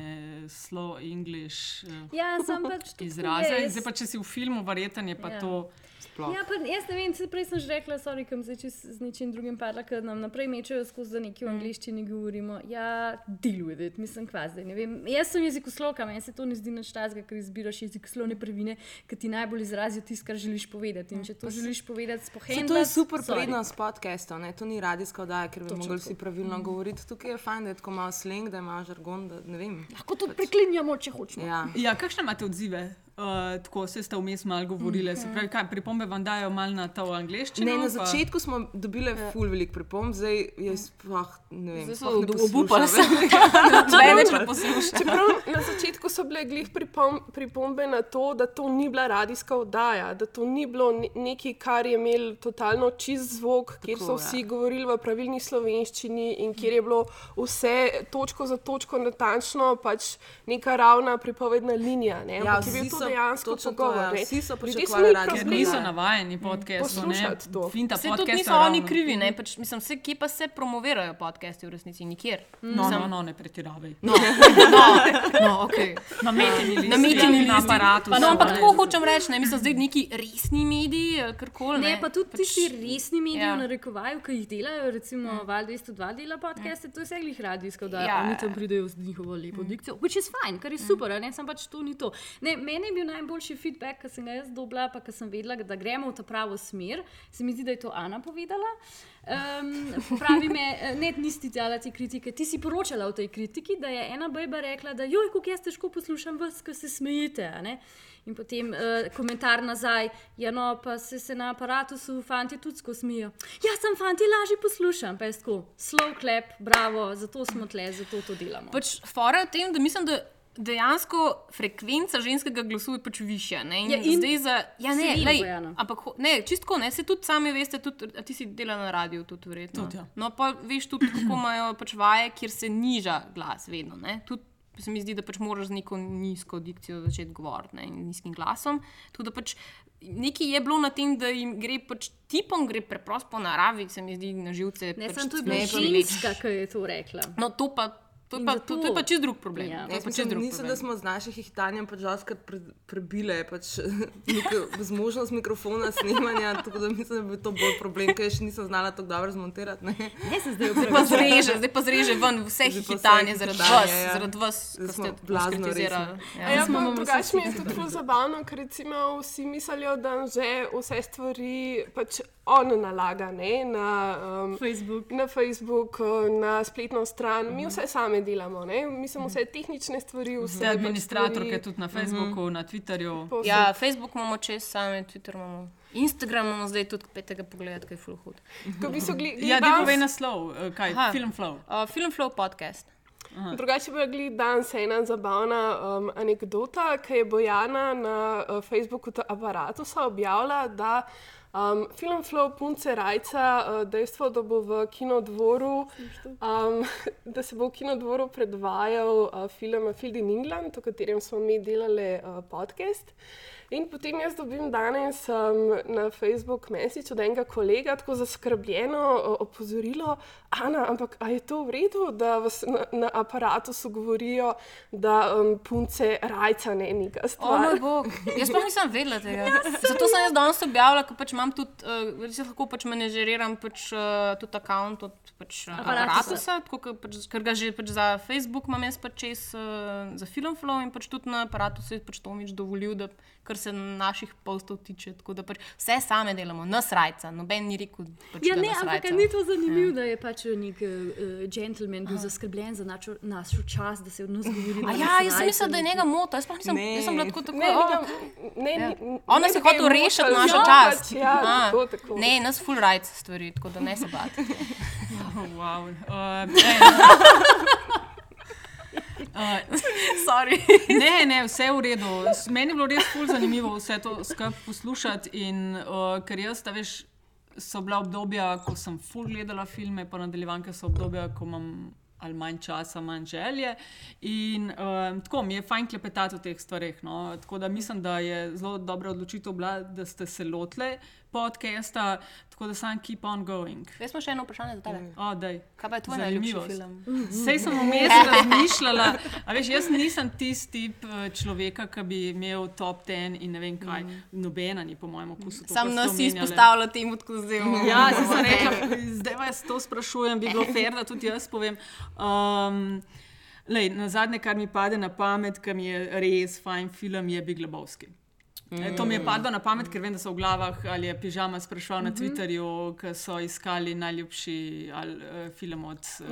A: slow English uh,
D: ja, pač
A: izraze. Zdaj pa, če si v filmu, verjetno je pa ja. to.
D: Ja, pa, jaz ne vem, prej sem že rekla, sorry, kam se z ničim drugim padla, ker nam naprej mečejo skozi, da nekaj v angliščini govorimo. Ja, deal with it, mislim, kvaz. Jaz sem jezikoslovka, meni se to ne zdi nič tazga, ker izbiraš jezikoslovne prvine, ki ti najbolj izrazijo tisto, kar želiš povedati. In če to želiš povedati, spohajno.
B: To je super prednost podcasta, ne? to ni radijska oddaja, ker bi mogli vsi pravilno mm. govoriti. Tukaj je fajn, da je tako malo slang, da ima žargon, da ne vem.
D: Lahko tudi pač. preklinjamo, če hočemo.
A: Ja, ja kakšne imate odzive? Uh, tako se ste vmes malo govorili. Mm -hmm. pravi, pripombe vam dajo malo na to angliščino.
B: Ne, na začetku pa... smo dobili ja. full velik pripomb, zdaj je sploh ne vem.
C: Zdaj so obupali, da ne več poslušajo.
E: Na začetku so bile glih pripom pripombe na to, da to ni bila radijska oddaja, da to ni bilo nekaj, kar je imelo totalno čist zvok, kjer tako, so vsi ja. govorili v pravilni slovenščini in kjer je bilo vse točko za točko natančno, pač neka ravna pripovedna linija. Ne?
B: Ja,
E: dejansko pogovor.
B: Vsi so pričakovali,
A: ker niso navajeni podcastov. Finta
C: podcast. Tudi niso oni krivi, ne? Pač, mislim, vse, kje pa se promovirajo podcasti v resnici, nikjer.
A: No, no, no, ne pretiravaj.
C: No, no, no, okay.
A: Na metini
C: na aparatu. No, ampak tako hočem reči, ne mislim, zdaj neki resni mediji, karkoli.
D: Ne, pa tudi pač, tisti resni mediji, ja. narekovajo, ki jih delajo, recimo mm. Val 202 dela podcaste, mm. to je vse jih radijsko, da ja. oni tam pridejo z njihovo lepo mm. dikcijo, which is fine, kar je mm. super, ne, sem pač to ni to. Ne, meni bil najboljši feedback, ki sem ga jaz dobila, pa ki sem vedela, da gremo v ta pravo smer. Se mi zdi, da je to Ana povedala. Um, pravi me, ne, nisi dala te kritike, ti si poročala o tej kritiki, da je ena baba rekla, da joj, kako jaz težko poslušam vas, ki se smejite. In potem uh, komentar nazaj, ja, no, pa se, se na aparatu so fanti tudi skozi smijo. Ja, sem fanti, lažje poslušam, pa je tako, slow clap, bravo, zato smo tle, zato to delamo.
C: Pač fora je v tem, da mislim, da dejansko frekvenca ženskega glasu je pač višja.
D: Ja, in
C: zdaj za. Ja, ne, lej, ampak ne, čistko ne, se tudi sami veste, tudi, ti si delal na radiju, tudi verjetno.
A: Tud, ja.
C: No, pa veš tudi, kako imajo pač vaje, kjer se niža glas, vedno. Se mi zdi, da pač moraš z neko nizko dikcijo začeti govoriti ne, in nizkim glasom. Tudi pač nekaj je bilo na tem, da jim gre pač tipom, gre preprosto po naravi, se mi zdi na živce.
D: Ne, pač sem tudi ženska, ki je to rekla.
C: No, to pa To je, pa, to, to je pa čist drug problem. Ja.
B: Ja, mislim, drug mislim, problem. da smo z našim hitanjem pač žalskrat pre, prebile pač, zmožnost mikrofona snemanja, tako da mislim, da bi to bolj problem, ker še nisem znala tako dobro zmontirati. Ne?
D: Ne, zdaj,
C: zdaj, pa zreže, zdaj pa zreže ven vse hitanje zaradi vas, ja. zaradi vas, ki ste
E: blazno kritizirali. Ja, ja pa drugače mi je to tako zabavno, ker recimo vsi mislijo, da že vse stvari pač on nalaga ne, na, um,
D: Facebook.
E: na Facebook, na spletno stran, mi vse sami sami delamo. Ne? Mi smo vse tehnične stvari, vse.
A: Ste administratorke tudi na Facebooku, uh -huh. na Twitterju.
C: Posod. Ja, Facebook imamo čez same, Twitter imamo. Instagram imamo zdaj tudi petega pogleda, kaj je full hood.
A: Ja, da povej naslov, eh, kaj je Film Flow.
C: Uh, Film Flow podcast.
E: Drugače pa je danes ena zabavna um, anekdota, ki je Bojana na uh, Facebooku aparatu objavila, da um, film Flow Punce Rajca, uh, dejstvo, da bo v kinodvoru, um, da se bo v kinodvoru predvajal uh, film A Field in England, o katerem smo mi delali uh, podcast. In potem jaz dobim danes um, na Facebook message od enega kolega tako zaskrbljeno o- opozorilo, Ana, ampak a je to v redu, da vas na, na aparatu so govorijo, da um, punce rajca ne neka
C: O
E: stvar.
C: moj bog, jaz pa nisem vedela tega. Zato sem jaz danes objavila, ker pač imam tudi, uh, lahko pač menedžeriram pač, uh, tudi račun od pač, uh,
D: Aparatusa.
C: aparatusa, tako, ker, pač, ker ga že pač za Facebook imam jaz pač čez uh, za Filmflow in pač tudi na aparatusu je pač Tomič dovolil, da kar se naših postov tiče, tako da pač vse same delamo, nas rajca, noben ni rekel, pač,
D: Ja, ne, ampak
C: rajca.
D: a ni to zanimivo, da je pač nek uh, gentleman bil zaskrbljen za našo, našo čas, da se od nas govori. da
C: A
D: nas
C: ja, jaz sem
D: rajca
C: mislila, da je njega mota, jaz pa nisem,
B: Ne.
C: jaz sem bila tako tako.
E: Ne,
C: "O,
E: njega, ne,
C: Ja.
E: ne,
C: On nas je hotel rešiti našo čast.
E: Ja,
C: A,
E: tako, tako.
C: Ne, nas full rights stvari, tako da ne se bati.
A: Wow. Uh, uh, ne, ne, vse je v redu. Meni je bilo res ful zanimivo vse to skupaj poslušati. In, uh, ker jaz, ta veš, so bila obdobja, ko sem ful gledala filme, pa nadaljevanke so obdobja, ko imam ali manj časa, manj želje. In um, tako mi je fajn klepetati o teh stvareh. No? Tako da mislim, da je zelo dobra odločitev bila, da ste se lotili podcasta, tako da sam keep on going.
C: Jaz smo še eno vprašanje za tebe.
A: O, daj.
C: Kaj pa je tvoj najljubši film?
A: Sej sem vmes razmišljala, a veš, jaz nisem tisti tip eh, človeka, ki bi imel top ten in ne vem kaj. Nobena ni po mojem okusu. to,
C: Sam nas izpostavlja tako zdaj.
A: Ja, se sem rekla, zdaj vas to sprašujem, bi bilo fair, da tudi jaz povem. Um, lej, na zadnje, kar mi pade na pamet, ki mi je res fajn film, je Big Lebowski. Mm. To mi je padlo na pamet, ker vem, da so v glavah ali je pižama sprašval na Twitterju, ki so iskali najljubši ali, uh, film od uh,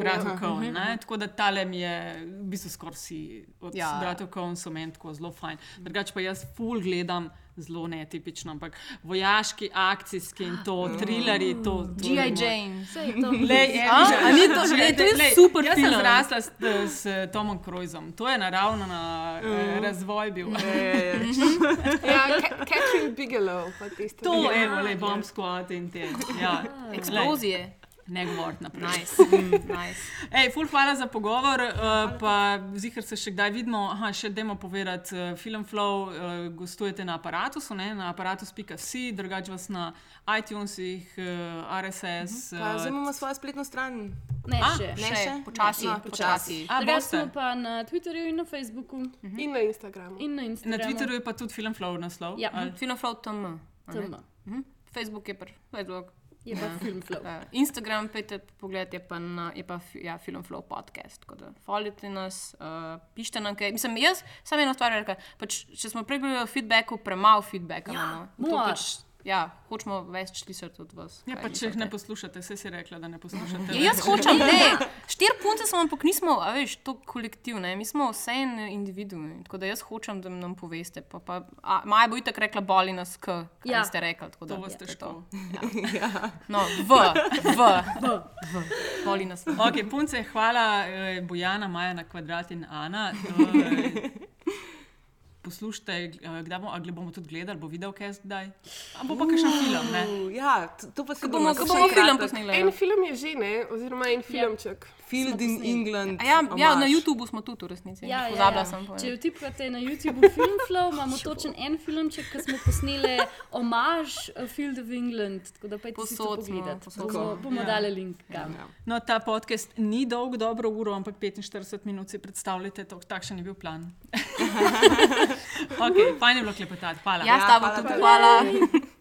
E: Bratov Coen.
A: ne. Tako da tale mi je, v bistvu skoraj vsi od
C: Ja.
A: bratov Coen so meni tako zelo fajn. Drugače pa jaz full gledam. Zelo netipično, ampak vojaški, akcijski in to, trilerji, to. to je
C: G.I. Jane.
D: Sej, to-
A: Lej,
C: A? A ni to- lej, to je super
A: jaz
C: film.
A: Sem zrasla s, s Tomom Cruisom, to je naravno na uh. razvoj bil.
E: Ja, Ca- Catherine Bigelow, pa tiste.
A: To, evo, le bomb squad in te. Ja.
C: Eksplozije.
A: Ne govoriti naprej.
C: Nice. Mm, nice.
A: Ej, ful, hvala za pogovor, uh, pa zihar se še kdaj vidimo. Aha, še dajmo povedati, uh, Film Flow uh, gostujete na aparatusu, ne? na aparatus.si, drugače vas na iTunesih, uh, RSS. Uh,
B: Zdaj imamo svojo spletno stran.
D: Ne,
A: A,
D: še.
B: Ne
C: Še,
B: še?
C: počasi,
B: No,
C: počasi.
D: Drugače smo pa na Twitterju in na Facebooku
E: In na Instagramu.
D: in na Instagramu.
A: Na Twitterju je pa tudi Film Flow naslov.
D: Ja.
C: a ne?
D: TM.
C: Mhm. Facebook je pa Facebook.
D: Je pa film flow.
C: Uh, Instagram, pejte pogledati, je pa, na, je pa ja, Filmflow podcast. Tako da Folite nas, uh, pišite nam kaj. Mislim, jaz sam eno stvar rekla, pač, če smo prej govorili o feedbacku, premalo feedbacka imamo. To
D: mora.
C: pač, ja, hočemo več slišati od vas.
A: Ja, pa če jih ne poslušate, vse si rekla, da ne poslušate.
C: Ja, jaz hočem, ne. Štiri punce smo, ampak nismo, a veš, to kolektiv, ne. Mi smo vse en individu. Tako da jaz hočem, da nam poveste. Pa, pa, a, Maja bo itak rekla, boli nas, k, kaj
D: Ja.
C: ja. ste rekli. tako da-
A: To vas
C: ja,
A: težko.
C: to. No, v, v, v. Boli nas. V.
A: Ok, punce, hvala, eh, Bojana, Maja na kvadrat in Ana. Eh, Poslušajte, eh, kdaj bomo, bomo tudi gledali, bo videl, kaj je zdaj. A bo pa kakšen film, ne?
B: Ja, to pa se
C: Bomo,
B: še
C: ko bomo
B: enkrat,
C: film posneli.
E: En film je že, ne? oziroma en filmček.
B: Field in England.
C: A Ja, ja, na
B: omaž.
C: YouTubu smo tudi v resnici.
D: Ja, ja,
C: Pozabila
D: ja.
C: sem.
D: Če
C: povedati.
D: vtipkate na YouTube Filmflow, imamo točen en filmček, ki smo posneli omaž eh, Field of England, tako da pa to
C: Posod posod
D: Bomo, bomo
A: Ja.
D: dali link kam.
A: No, ta podcast ni dolg, dobro uro, ampak 45 minut si predstavljate, to, takšen je bil plan. ok, fajn je bilo klepetati, hvala.
C: Ja, tabo
B: hvala,
C: tudi.
B: hvala.
C: Hvala.